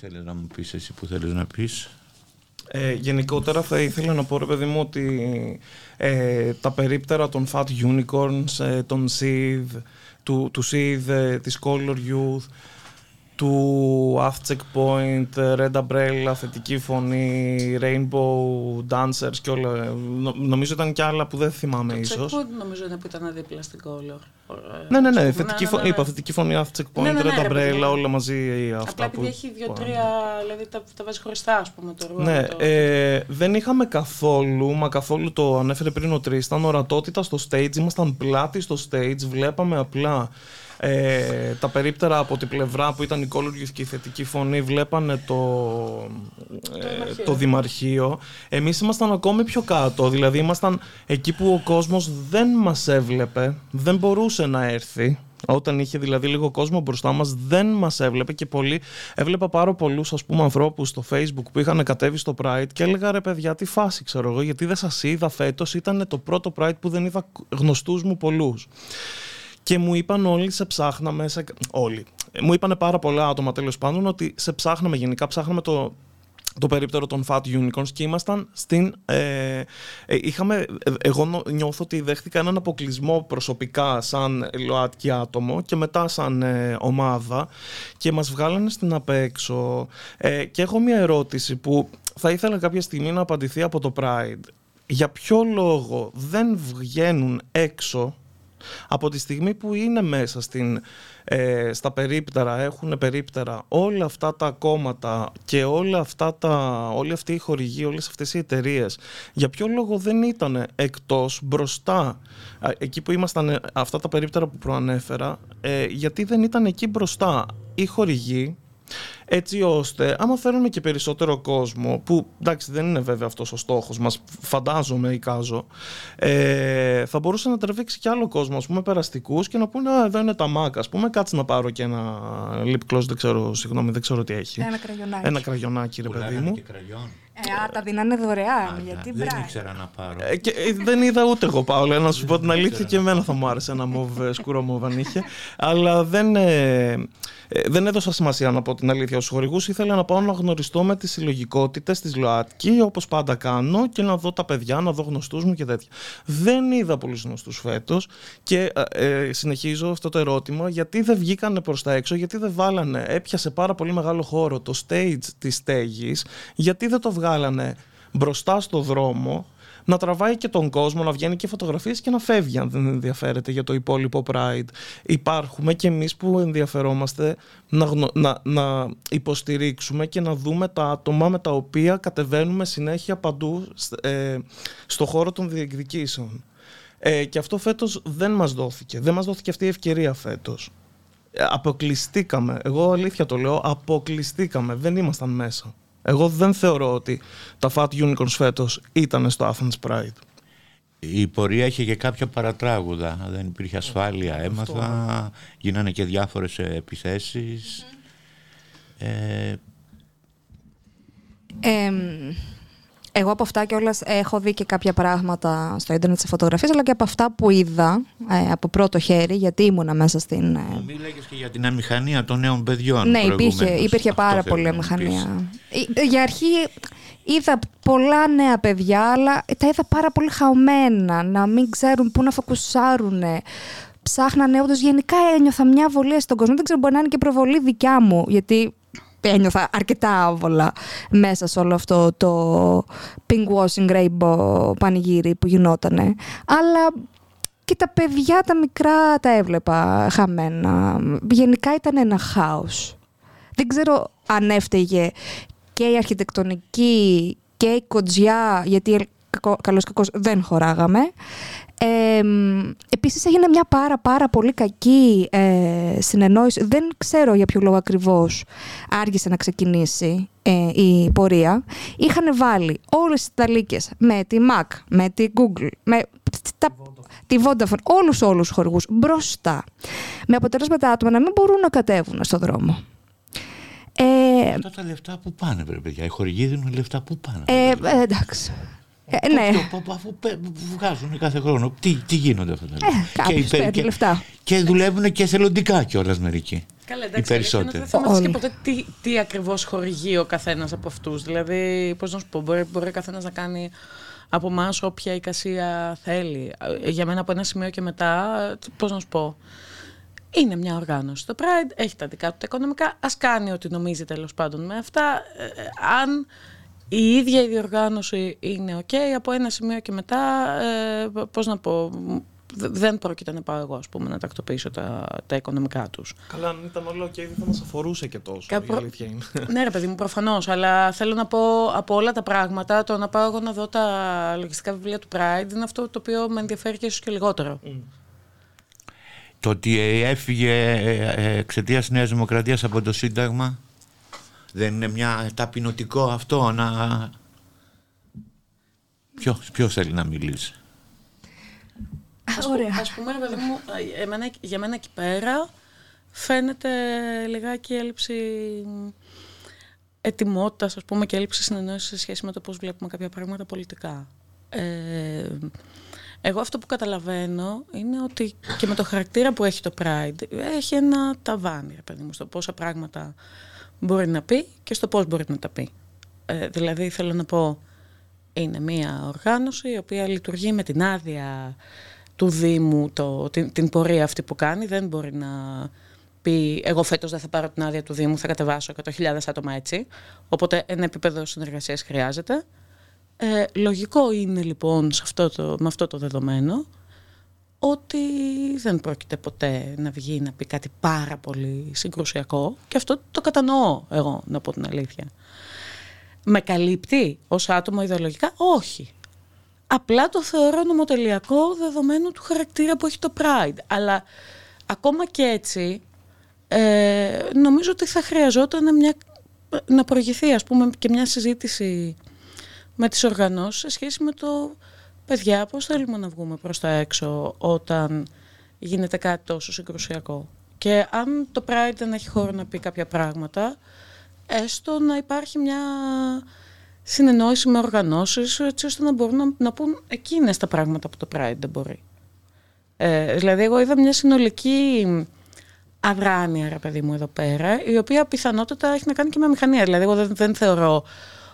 Τι ήθελες να μου πεις εσύ που θέλεις να πεις; Ε, γενικότερα θα ήθελα να πω ρε παιδί μου ότι ε, τα περίπτερα των Fat Unicorns, ε, των Seed, του, του Seed, ε, της Color Youth, του Aft Checkpoint, Red Umbrella, Θετική Φωνή, Rainbow Dancers και όλα. νομίζω ήταν και άλλα που δεν θυμάμαι το ίσως. Checkpoint νομίζω είναι που ήταν δίπλα στην Color. Ναι, ναι, ναι, θετική, ναι, ναι, ναι. είπα θετική φωνή, Aft Checkpoint, ναι, ναι, ναι, Red Umbrella, όλα μαζί αυτά Απλά επειδή έχει δύο-τρία, δηλαδή τα, τα βάζει χωριστά ας πούμε το έργο. Ναι, το... Ε, δεν είχαμε καθόλου, μα καθόλου το ανέφερε πριν ο Τρίσταν, ορατότητα στο stage, ήμασταν πλάτη στο stage, βλέπαμε απλά ε, τα περίπτερα από την πλευρά που ήταν η Color και η θετική φωνή βλέπανε το, ε, το δημαρχείο. Εμείς ήμασταν ακόμη πιο κάτω, δηλαδή ήμασταν εκεί που ο κόσμος δεν μας έβλεπε, δεν μπορούσε να έρθει. Όταν είχε δηλαδή λίγο κόσμο μπροστά μας δεν μας έβλεπε και πολύ έβλεπα πάρα πολλούς ας πούμε ανθρώπους στο facebook που είχαν κατέβει στο Pride και έλεγα ρε παιδιά τι φάση ξέρω εγώ γιατί δεν σας είδα φέτος ήταν το πρώτο Pride που δεν είδα γνωστούς μου πολλούς και μου είπαν όλοι σε ψάχναμε, σε... όλοι. Μου είπαν πάρα πολλά άτομα τέλος πάντων ότι σε ψάχναμε γενικά, ψάχναμε το, το περίπτερο των Fat Unicorns και ήμασταν στην... Ε, ε, είχαμε, εγώ νιώθω ότι δέχτηκα έναν αποκλεισμό προσωπικά σαν ΛΟΑΤΚΙ άτομο και μετά σαν ε, ομάδα και μας βγάλανε στην απέξω ε, και έχω μια ερώτηση που θα ήθελα κάποια στιγμή να απαντηθεί από το Pride. Για ποιο λόγο δεν βγαίνουν έξω από τη στιγμή που είναι μέσα στην, ε, στα περίπτερα, έχουν περίπτερα όλα αυτά τα κόμματα και όλα αυτά τα, όλοι αυτοί οι χορηγοί, όλες αυτές οι εταιρείες, για ποιο λόγο δεν ήταν εκτός, μπροστά, εκεί που ήμασταν ε, αυτά τα περίπτερα που προανέφερα, ε, γιατί δεν ήταν εκεί μπροστά οι χορηγοί, έτσι ώστε άμα φέρουμε και περισσότερο κόσμο που εντάξει δεν είναι βέβαια αυτός ο στόχος μας φαντάζομαι ή κάζω ε, θα μπορούσε να τραβήξει και άλλο κόσμο ας πούμε περαστικούς και να πούνε α, εδώ είναι τα μάκα ας πούμε κάτσε να πάρω και ένα lip gloss δεν ξέρω, συγγνώμη, δεν ξέρω τι έχει ένα κραγιονάκι ένα κραγιονάκι ρε παιδί μου και ε, α, τα δίνανε δωρεάν. Α, γιατί δεν ήξερα να πάρω. Ε, και, ε, δεν είδα ούτε εγώ, Παύλα, να σου πω την αλήθεια και εμένα θα μου άρεσε ένα μοβ, ε, σκούρο μοβ αν είχε. Αλλά δεν, ε, ε, δεν έδωσα σημασία να πω την αλήθεια στους χορηγούς. Ήθελα να πάω να γνωριστώ με τις συλλογικότητες της ΛΟΑΤΚΙ, όπως πάντα κάνω, και να δω τα παιδιά, να δω γνωστούς μου και τέτοια. Δεν είδα πολλούς γνωστούς φέτος και ε, συνεχίζω αυτό το ερώτημα, γιατί δεν βγήκανε προς τα έξω, γιατί δεν βάλανε, έπιασε πάρα πολύ μεγάλο χώρο το stage της στέγης, γιατί δεν το βγάλανε μπροστά στο δρόμο να τραβάει και τον κόσμο, να βγαίνει και φωτογραφίες και να φεύγει αν δεν ενδιαφέρεται για το υπόλοιπο Pride. Υπάρχουμε και εμείς που ενδιαφερόμαστε να, να, να υποστηρίξουμε και να δούμε τα άτομα με τα οποία κατεβαίνουμε συνέχεια παντού ε, στο χώρο των διεκδικήσεων. Ε, και αυτό φέτος δεν μας δόθηκε. Δεν μας δόθηκε αυτή η ευκαιρία φέτος. Ε, αποκλειστήκαμε. Εγώ αλήθεια το λέω, αποκλειστήκαμε. Δεν ήμασταν μέσα. Εγώ δεν θεωρώ ότι τα Fat Unicorns φέτος ήταν στο Athens Pride. Η πορεία είχε και κάποια παρατράγουδα. Δεν υπήρχε ασφάλεια, έμαθα. Γίνανε και διάφορες επιθέσεις. Ε... Ε, εγώ από αυτά κιόλας έχω δει και κάποια πράγματα στο ίντερνετ σε φωτογραφίες, αλλά και από αυτά που είδα ε, από πρώτο χέρι, γιατί ήμουνα μέσα στην. Ε... Μίλαγε και για την αμηχανία των νέων παιδιών. Ναι, υπήρχε, υπήρχε πάρα πολύ αμηχανία. Ε, για αρχή είδα πολλά νέα παιδιά, αλλά τα είδα πάρα πολύ χαωμένα, να μην ξέρουν πού να φοκουσάρουν. Ψάχνανε όντως. Γενικά ένιωθα μια βολία στον κόσμο. Δεν ξέρω, μπορεί να είναι και προβολή δικιά μου, γιατί ένιωθα αρκετά άβολα μέσα σε όλο αυτό το pink washing rainbow πανηγύρι που γινότανε. Αλλά και τα παιδιά τα μικρά τα έβλεπα χαμένα. Γενικά ήταν ένα χάος. Δεν ξέρω αν έφταιγε και η αρχιτεκτονική και η κοντζιά, γιατί καλώς κακώς δεν χωράγαμε. Ε, επίσης έγινε μια πάρα πάρα πολύ κακή ε, συνεννόηση. Δεν ξέρω για ποιο λόγο ακριβώς άργησε να ξεκινήσει ε, η πορεία. Είχαν βάλει όλες τις ταλίκες με τη Mac, με τη Google, με τα, τη Vodafone, όλους όλους τους χορηγούς μπροστά. Με αποτέλεσμα τα άτομα να μην μπορούν να κατέβουν στον δρόμο. Ε, Αυτά τα λεφτά που πάνε, βρε παιδιά. Οι χορηγοί δίνουν λεφτά που πάνε. Ε, ε, εντάξει. Ε, ναι. Αφού βγάζουν κάθε χρόνο. Τι, τι γίνονται αυτά τα λεφτά; Ε, και, λεφτά. και δουλεύουν και εθελοντικά κιόλας μερικοί. Καλά, Οι εντάξει, αλήθεια είναι ότι περισσότεροι. δεν θεματίστηκε Όλοι. ποτέ τι, τι ακριβώς χορηγεί ο καθένας από αυτούς. Δηλαδή, πώς να σου πω, μπορεί, μπορεί ο καθένας να κάνει από εμάς όποια εικασία θέλει. Ε, Για μένα από ένα σημείο και μετά, πώς να σου πω. Είναι μια οργάνωση. Το Pride έχει τα δικά του τα οικονομικά. Α κάνει ό,τι νομίζει τέλος πάντων με αυτά. Ε, ε, αν η ίδια η διοργάνωση είναι ok, από ένα σημείο και μετά, ε, πώς να πω, δε- δεν πρόκειται να πάω εγώ ας πούμε, να τακτοποιήσω τα, τα οικονομικά τους. Καλά, αν ήταν όλο ok, δεν θα μας αφορούσε και τόσο. Κάπου- Η αλήθεια είναι. (laughs) ναι, ρε παιδί μου, προφανώς. Αλλά θέλω να πω από όλα τα πράγματα, το να πάω εγώ να δω τα λογιστικά βιβλία του Pride είναι αυτό το οποίο με ενδιαφέρει και ίσως και λιγότερο. Το ότι έφυγε εξαιτίας Νέας Δημοκρατίας από το Σύνταγμα δεν είναι μια ταπεινωτικό αυτό να. Ποιος, ποιος θέλει να μιλήσει; Ας, που- Ωραία. ας πούμε, ρε παιδί μου, ε, εμένα, για μένα εκεί πέρα φαίνεται λιγάκι έλλειψη ετοιμότητας, ας πούμε, και έλλειψη συνεννόησης σε σχέση με το πώς βλέπουμε κάποια πράγματα πολιτικά. Ε, εγώ αυτό που καταλαβαίνω είναι ότι και με το χαρακτήρα που έχει το Pride έχει ένα ταβάνι, ρε παιδί μου, στο πόσα πράγματα μπορεί να πει και στο πώς μπορεί να τα πει. Ε, δηλαδή θέλω να πω, είναι μια οργάνωση η οποία λειτουργεί με την άδεια του Δήμου το, την, την πορεία αυτή που κάνει. Δεν μπορεί να πει εγώ φέτος δεν θα πάρω την άδεια του Δήμου, θα κατεβάσω 100.000 άτομα έτσι. Οπότε ένα επίπεδο συνεργασίας χρειάζεται. Ε, λογικό είναι λοιπόν σε αυτό το, με αυτό το δεδομένο ότι δεν πρόκειται ποτέ να βγει να πει κάτι πάρα πολύ συγκρουσιακό και αυτό το κατανοώ εγώ να πω την αλήθεια. Με καλύπτει ως άτομο ιδεολογικά, όχι. Απλά το θεωρώ νομοτελειακό δεδομένου του χαρακτήρα που έχει το Pride. Αλλά ακόμα και έτσι, ε, νομίζω ότι θα χρειαζόταν μια, να προηγηθεί ας πούμε και μια συζήτηση με τις οργανώσεις σε σχέση με το παιδιά πώς θέλουμε να βγούμε προς τα έξω όταν γίνεται κάτι τόσο συγκρουσιακό; Και αν το Pride δεν έχει χώρο να πει κάποια πράγματα, έστω να υπάρχει μια συνεννόηση με οργανώσεις έτσι ώστε να μπορούν να, να πούν εκείνες τα πράγματα που το Pride δεν μπορεί. Ε, δηλαδή εγώ είδα μια συνολική αδράνεια ρε παιδί μου εδώ πέρα η οποία πιθανότατα έχει να κάνει και με μηχανία. Δηλαδή εγώ δεν, δεν θεωρώ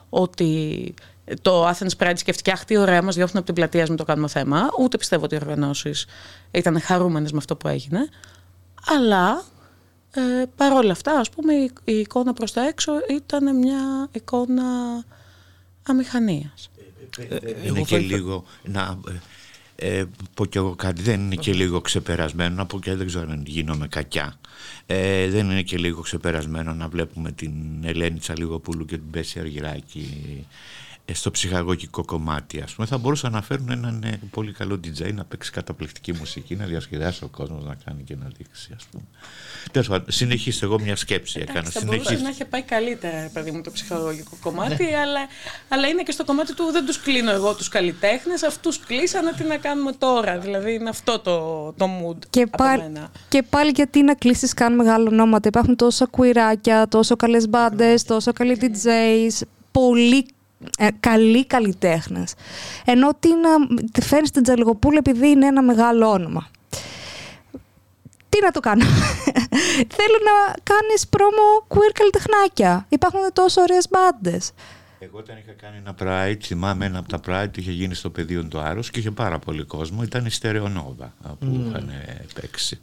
ότι το Athens Pride σκέφτηκε αχ τι ωραία μας διώχνουν από την πλατεία ας μην το κάνουμε θέμα ούτε πιστεύω ότι οι οργανώσεις ήταν χαρούμενες με αυτό που έγινε. Αλλά ε, παρόλα αυτά ας πούμε η, η εικόνα προς τα έξω ήταν μια εικόνα αμηχανίας. είναι και λίγο να ε, πω κι εγώ κάτι. Δεν είναι και λίγο ξεπερασμένο να πω και δεν ξέρω αν γίνομαι κακιά. Ε, δεν είναι και λίγο ξεπερασμένο να βλέπουμε την Ελένη Τσαλίγοπούλου και την Πέση Αργυράκη ε, στο ψυχαγωγικό κομμάτι ας πούμε θα μπορούσαν να φέρουν έναν ε, πολύ καλό DJ να παίξει καταπληκτική μουσική να διασκεδάσει ο κόσμος να κάνει και να δείξει ας πούμε Τέλος πάντων, συνεχίστε εγώ μια σκέψη έκανα Εντάξει, θα μπορούσε συνεχίστε. να είχε πάει καλύτερα, ρε παιδί μου, το ψυχολογικό κομμάτι, αλλά, αλλά είναι και στο κομμάτι του δεν τους κλείνω εγώ τους καλλιτέχνες, αυτούς κλείσανε, τι να κάνουμε τώρα. Δηλαδή είναι αυτό το, το mood Και, από πάλι, μένα. και πάλι γιατί να κλείσεις καν μεγάλο ονόματα. Υπάρχουν τόσα κουιράκια, τόσο καλές μπάντες, τόσο καλοί DJs, πολύ ε, καλοί καλλιτέχνες. Ενώ τι να φέρνεις την Τζαλιγοπούλου επειδή είναι ένα μεγάλο όνομα. Τι να το κάνω. (laughs) Θέλω να κάνεις πρόμο queer καλλιτεχνάκια. Υπάρχουν τόσο ωραίες μπάντες. Εγώ όταν είχα κάνει ένα Pride, θυμάμαι ένα από τα Pride είχε γίνει στο πεδίο του Άρος και είχε πάρα πολύ κόσμο. Ήταν η Στερεονόβα που είχαν παίξει.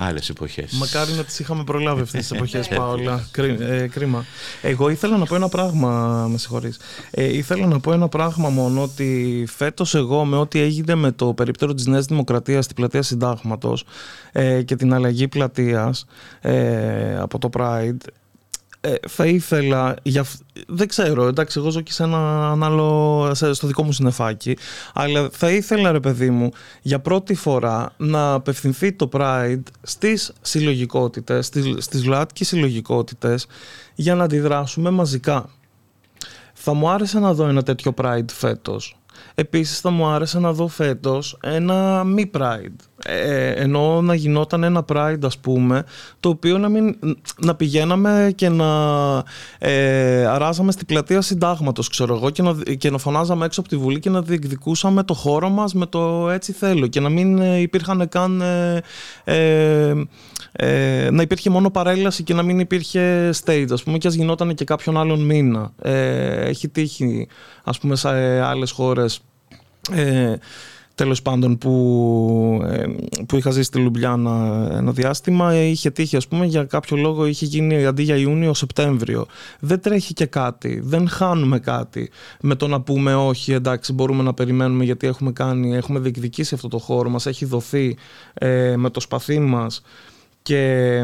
Άλλες εποχές. Μακάρι να τις είχαμε προλάβει αυτές τις εποχές, (laughs) Παόλα. Κρί- ε, κρίμα. Εγώ ήθελα να πω ένα πράγμα, με συγχωρείς. Ε, ήθελα να πω ένα πράγμα μόνο ότι φέτος εγώ με ό,τι έγινε με το περίπτερο της Νέας Δημοκρατίας στην πλατεία Συντάγματος ε, και την αλλαγή πλατείας ε, από το Pride ε, θα ήθελα, για, αυ- δεν ξέρω, εντάξει εγώ ζω και σε ένα άλλο, σε- στο δικό μου συνεφάκι, αλλά θα ήθελα ρε παιδί μου για πρώτη φορά να απευθυνθεί το Pride στις συλλογικότητες, στις, στις ΛΟΑΤΚΙ συλλογικότητες για να αντιδράσουμε μαζικά. Θα μου άρεσε να δω ένα τέτοιο Pride φέτος. Επίσης θα μου άρεσε να δω φέτος ένα μη Pride. ε, ενώ να γινόταν ένα Pride ας πούμε το οποίο να, μην, να πηγαίναμε και να ε, αράζαμε στην πλατεία συντάγματος ξέρω εγώ και να, και να φωνάζαμε έξω από τη Βουλή και να διεκδικούσαμε το χώρο μας με το έτσι θέλω και να μην ε, υπήρχαν καν ε, ε, ε, να υπήρχε μόνο παρέλαση και να μην υπήρχε stage ας πούμε και ας γινόταν και κάποιον άλλον μήνα έχει τύχει ας πούμε σε άλλες χώρες τέλος πάντων που, ε, που είχα ζήσει στη Λουμπλιάνα ένα διάστημα είχε τύχει ας πούμε για κάποιο λόγο είχε γίνει αντί για Ιούνιο Σεπτέμβριο. Δεν τρέχει και κάτι, δεν χάνουμε κάτι με το να πούμε όχι εντάξει μπορούμε να περιμένουμε γιατί έχουμε κάνει έχουμε διεκδικήσει αυτό το χώρο μας έχει δοθεί ε, με το σπαθί μας και,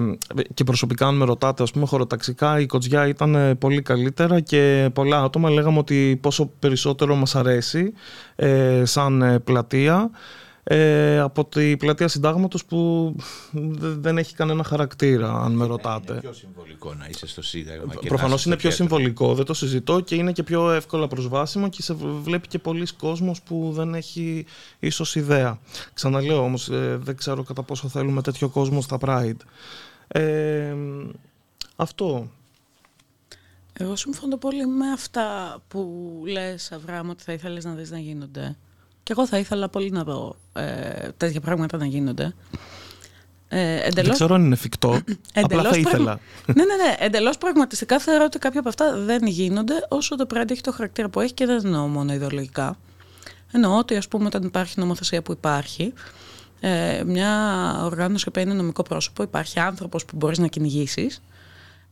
και προσωπικά αν με ρωτάτε ας πούμε χωροταξικά η Κοτζιά ήταν ε, πολύ καλύτερα και πολλά άτομα λέγαμε ότι πόσο περισσότερο μας αρέσει ε, σαν ε, πλατεία ε, από τη πλατεία συντάγματος που δεν έχει κανένα χαρακτήρα αν με ρωτάτε. Είναι πιο συμβολικό να είσαι στο Σύνταγμα. Προφανώς είναι πιο συμβολικό, δεν το συζητώ και είναι και πιο εύκολα προσβάσιμο και σε βλέπει και πολλοί κόσμος που δεν έχει ίσως ιδέα. Ξαναλέω όμως ε, δεν ξέρω κατά πόσο θέλουμε τέτοιο κόσμο στα Pride. Ε, αυτό. Εγώ συμφωνώ πολύ με αυτά που λες Αβραάμ ότι θα ήθελες να δεις να γίνονται. Και εγώ θα ήθελα πολύ να δω ε, τέτοια πράγματα να γίνονται. Ε, εντελώς... Δεν ξέρω αν είναι εφικτό. (clears throat) Απλά θα ήθελα. (laughs) ναι, ναι, ναι. Εντελώς πραγματιστικά θεωρώ ότι κάποια από αυτά δεν γίνονται όσο το πράγμα έχει το χαρακτήρα που έχει και δεν εννοώ μόνο ιδεολογικά. Εννοώ ότι, ας πούμε, όταν υπάρχει νομοθεσία που υπάρχει, ε, μια οργάνωση που είναι νομικό πρόσωπο, υπάρχει άνθρωπος που μπορείς να κυνηγήσεις,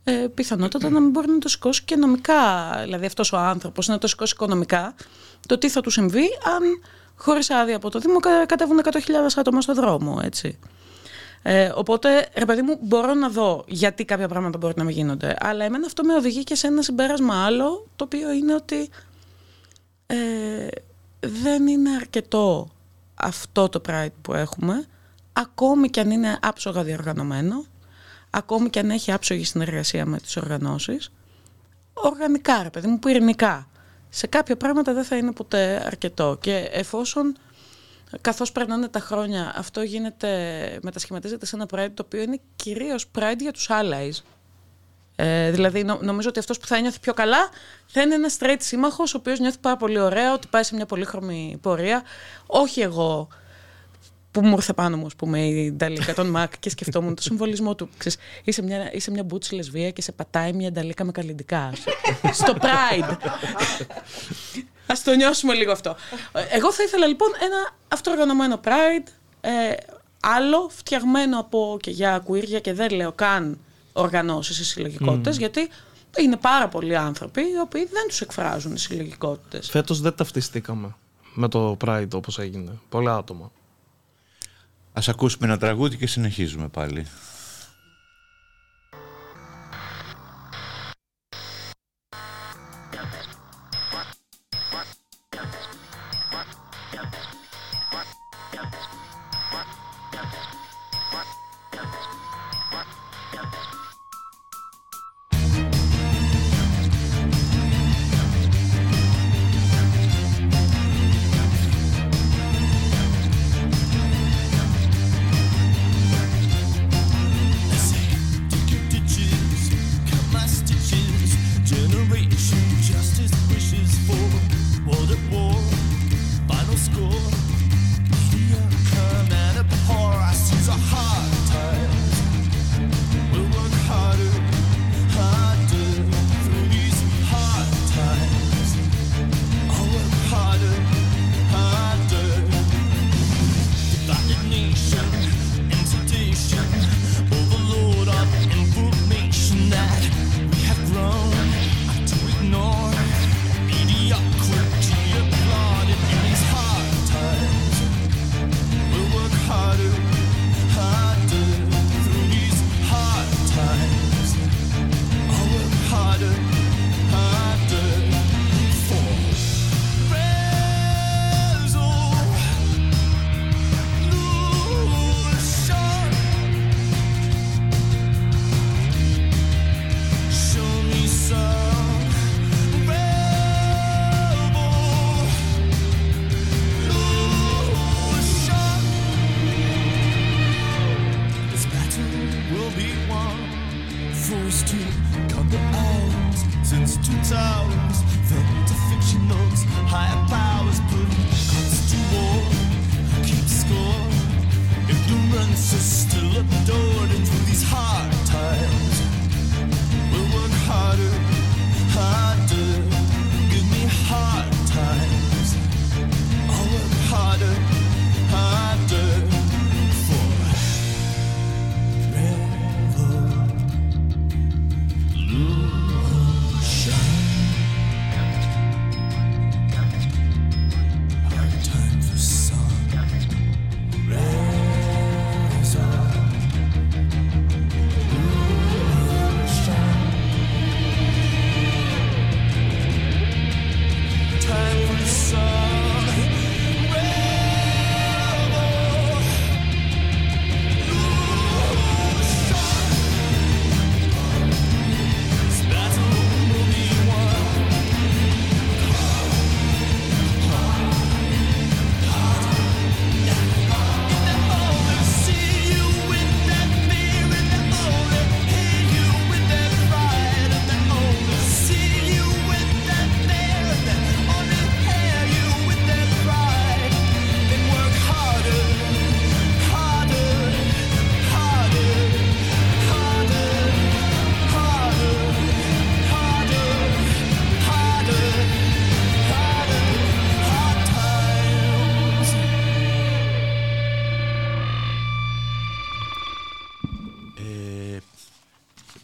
ε, πιθανότατα να μην μπορεί να το σηκώσει και νομικά. Δηλαδή, αυτός ο άνθρωπος να το σηκώσει οικονομικά, το τι θα του συμβεί αν χωρίς άδεια από το Δήμο κατέβουν 100.000 άτομα στο δρόμο, έτσι. Ε, οπότε, ρε παιδί μου, μπορώ να δω γιατί κάποια πράγματα μπορεί να μην γίνονται. Αλλά εμένα αυτό με οδηγεί και σε ένα συμπέρασμα άλλο, το οποίο είναι ότι ε, δεν είναι αρκετό αυτό το Pride που έχουμε, ακόμη και αν είναι άψογα διοργανωμένο, ακόμη και αν έχει άψογη συνεργασία με τις οργανώσεις, οργανικά, ρε παιδί μου, πυρηνικά σε κάποια πράγματα δεν θα είναι ποτέ αρκετό. Και εφόσον καθώς περνάνε τα χρόνια αυτό γίνεται, μετασχηματίζεται σε ένα Pride το οποίο είναι κυρίως Pride για τους allies. Ε, δηλαδή νομίζω ότι αυτός που θα νιώθει πιο καλά θα είναι ένας straight σύμμαχος ο οποίος νιώθει πάρα πολύ ωραία ότι πάει σε μια πολύχρωμη πορεία. Όχι εγώ που μου ήρθε πάνω μου, ας πούμε, η Νταλίκα, τον Μακ και σκεφτόμουν το συμβολισμό του. Ξέρεις, είσαι μια, είσαι μια μπούτση λεσβία και σε πατάει μια Νταλίκα με καλλιντικά. (laughs) στο Pride. Α το νιώσουμε λίγο αυτό. Εγώ θα ήθελα λοιπόν ένα αυτοοργανωμένο Pride, ε, άλλο φτιαγμένο από και για κουίρια και δεν λέω καν οργανώσεις ή συλλογικότητες, γιατί είναι πάρα πολλοί άνθρωποι οι οποίοι δεν τους εκφράζουν οι συλλογικότητες. Φέτος δεν ταυτιστήκαμε με το Pride όπως έγινε. Πολλά άτομα. Ας ακούσουμε ένα τραγούδι και συνεχίζουμε πάλι.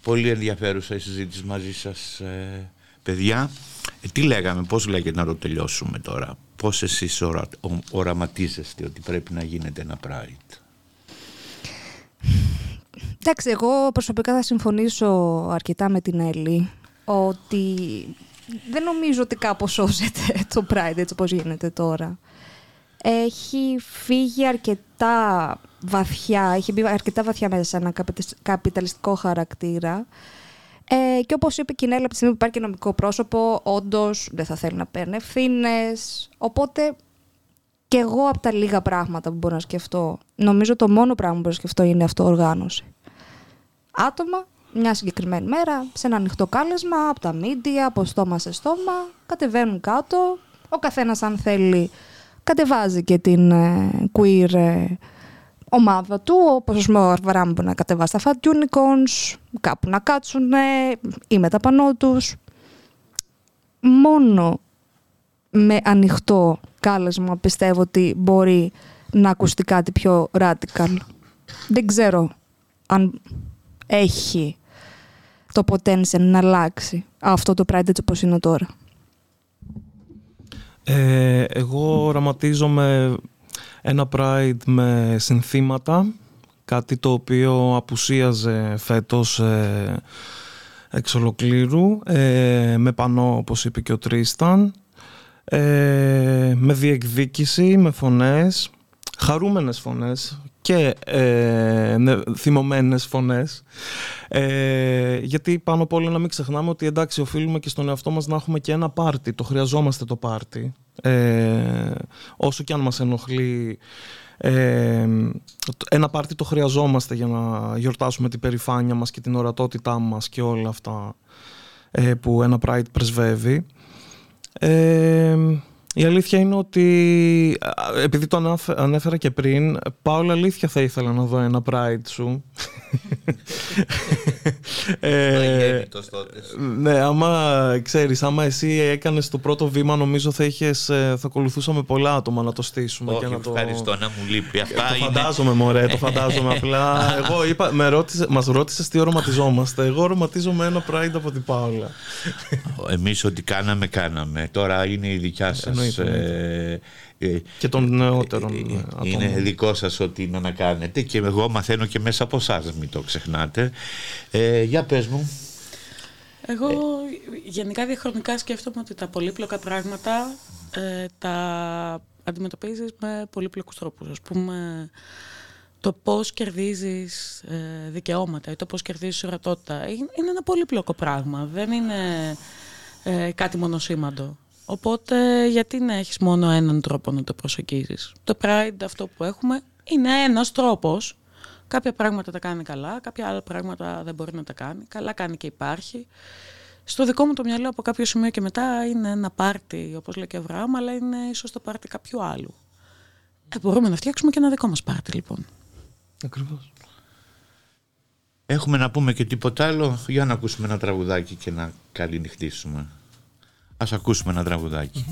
Πολύ ενδιαφέρουσα η συζήτηση μαζί σας, ε, παιδιά. Ε, τι λέγαμε, πώς λέγεται να το τελειώσουμε τώρα; Πώς εσείς ορα, οραματίζεστε ότι πρέπει να γίνεται ένα Pride; Εντάξει, εγώ προσωπικά θα συμφωνήσω αρκετά με την Έλλη ότι δεν νομίζω ότι κάπως σώζεται το Pride έτσι όπως γίνεται τώρα. Έχει φύγει αρκετά βαθιά, έχει μπει αρκετά βαθιά μέσα σε ένα καπιταλιστικό χαρακτήρα. Ε, και όπως είπε η Κινέλα, από τη στιγμή που υπάρχει και νομικό πρόσωπο, όντως δεν θα θέλει να παίρνει ευθύνες. Οπότε και εγώ από τα λίγα πράγματα που μπορώ να σκεφτώ, νομίζω το μόνο πράγμα που μπορώ να σκεφτώ είναι αυτοοργάνωση. Άτομα, μια συγκεκριμένη μέρα, σε ένα ανοιχτό κάλεσμα, από τα μίντια, από στόμα σε στόμα, κατεβαίνουν κάτω. Ο καθένας αν θέλει κατεβάζει και την ε, queer ε, ομάδα του, όπως ας πούμε ο Αρβαράμ να κατεβάσει τα Fat Unicorns, κάπου να κάτσουν ή με τα πανό τους. Μόνο με ανοιχτό κάλεσμα πιστεύω ότι μπορεί να ακουστεί κάτι πιο radical. Δεν ξέρω αν έχει το potential να αλλάξει αυτό το Pride έτσι όπως είναι τώρα. Ε, εγώ οραματίζομαι ένα Pride με συνθήματα, κάτι το οποίο απουσίαζε φέτος ε, εξ ολοκλήρου, ε, με πανό όπως είπε και ο Τρίσταν, ε, με διεκδίκηση, με φωνές, χαρούμενες φωνές και ε, θυμωμένες φωνές. Ε, γιατί πάνω απ' όλα να μην ξεχνάμε ότι εντάξει οφείλουμε και στον εαυτό μας να έχουμε και ένα πάρτι, το χρειαζόμαστε το πάρτι. Ε, όσο και αν μας ενοχλεί ε, ένα πάρτι το χρειαζόμαστε για να γιορτάσουμε την περηφάνεια μας και την ορατότητά μας και όλα αυτά ε, που ένα Pride πρεσβεύει. Ε, η αλήθεια είναι ότι, επειδή το ανέφερα και πριν, Πάολα, αλήθεια θα ήθελα να δω ένα Pride σου. (laughs) ε, ναι, άμα ξέρεις, άμα εσύ έκανες το πρώτο βήμα, νομίζω θα, είχες, ε, θα ακολουθούσαμε πολλά άτομα να το στήσουμε. Όχι, και να το... ευχαριστώ, να μου λείπει. Αυτά το είναι... φαντάζομαι, μωρέ, το φαντάζομαι. Απλά, (laughs) εγώ είπα, με ρώτησε, μας ρώτησες τι οροματιζόμαστε. Εγώ οροματίζομαι ένα Pride από την Πάολα. Εμείς ό,τι κάναμε, κάναμε. Τώρα είναι η δικιά σας ε, ε, και των νεότερων ε, Είναι δικό σας ότι είναι να κάνετε και εγώ μαθαίνω και μέσα από εσάς, μην το ξεχνάτε. Ε, για πες μου. Εγώ γενικά διαχρονικά σκέφτομαι ότι τα πολύπλοκα πράγματα τα αντιμετωπίζεις με πολύπλοκους τρόπους. Ας πούμε, το πώς κερδίζεις δικαιώματα ή το πώς κερδίζεις ορατότητα είναι ένα πολύπλοκο πράγμα. Δεν είναι κάτι μονοσήμαντο. Οπότε γιατί να έχεις μόνο έναν τρόπο να το προσεγγίζεις; Το Pride αυτό που έχουμε είναι ένας τρόπος. Κάποια πράγματα τα κάνει καλά, κάποια άλλα πράγματα δεν μπορεί να τα κάνει. Καλά κάνει και υπάρχει. Στο δικό μου το μυαλό από κάποιο σημείο και μετά είναι ένα πάρτι, όπως λέει και ο Αβραάμ, αλλά είναι ίσως το πάρτι κάποιου άλλου. Ε, μπορούμε να φτιάξουμε και ένα δικό μας πάρτι λοιπόν. Ακριβώς. Έχουμε να πούμε και τίποτα άλλο; Για να ακούσουμε ένα τραγουδάκι και να καληνυχτήσουμε. Ας ακούσουμε ένα τραγουδάκι.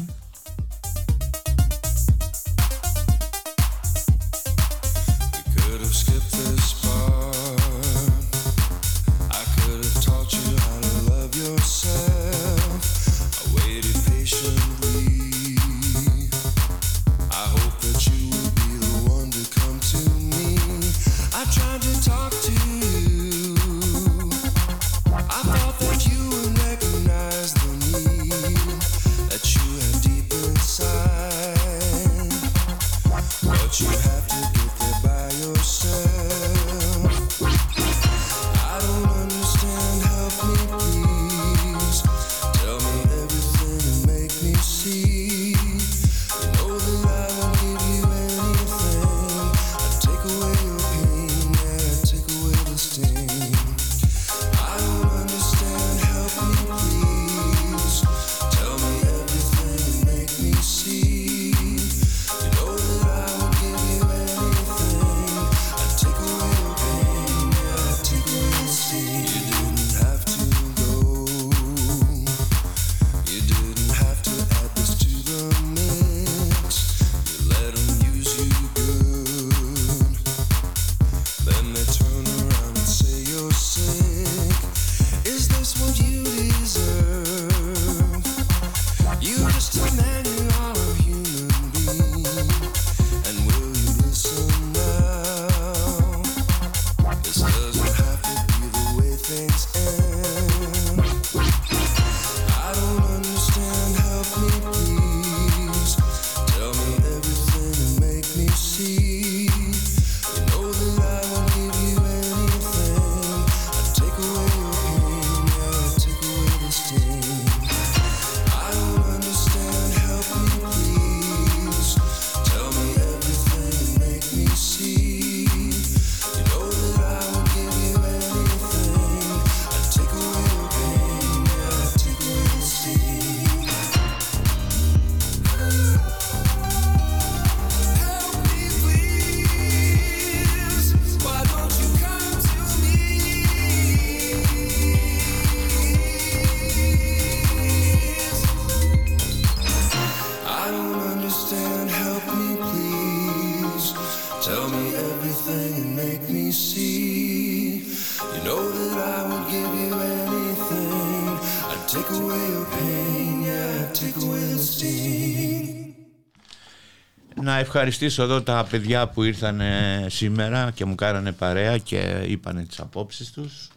Ευχαριστήσω εδώ τα παιδιά που ήρθαν σήμερα και μου κάνανε παρέα και είπανε τις απόψεις τους.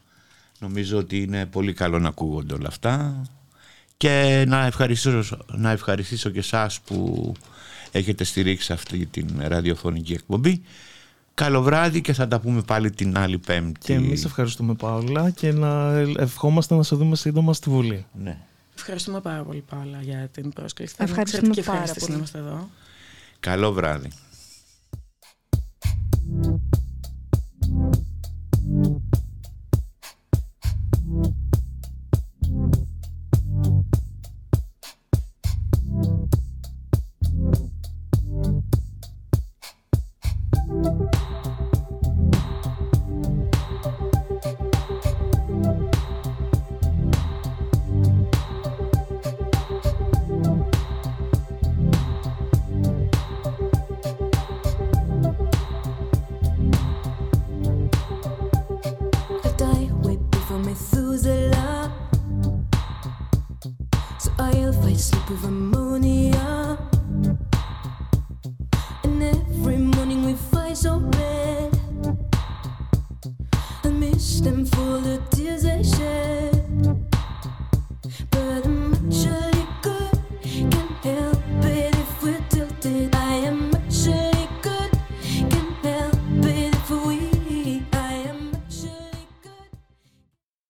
Νομίζω ότι είναι πολύ καλό να ακούγονται όλα αυτά. Και να ευχαριστήσω, να ευχαριστήσω και εσάς που έχετε στηρίξει αυτή την ραδιοφωνική εκπομπή. Καλό βράδυ και θα τα πούμε πάλι την άλλη Πέμπτη. Και εμείς ευχαριστούμε Παόλα και να ευχόμαστε να σε δούμε σύντομα στη Βουλή. Ναι. Ευχαριστούμε πάρα πολύ Παόλα για την πρόσκληση. Ευχαριστούμε πάρα πολύ. να είμαστε εδώ. Καλό βράδυ.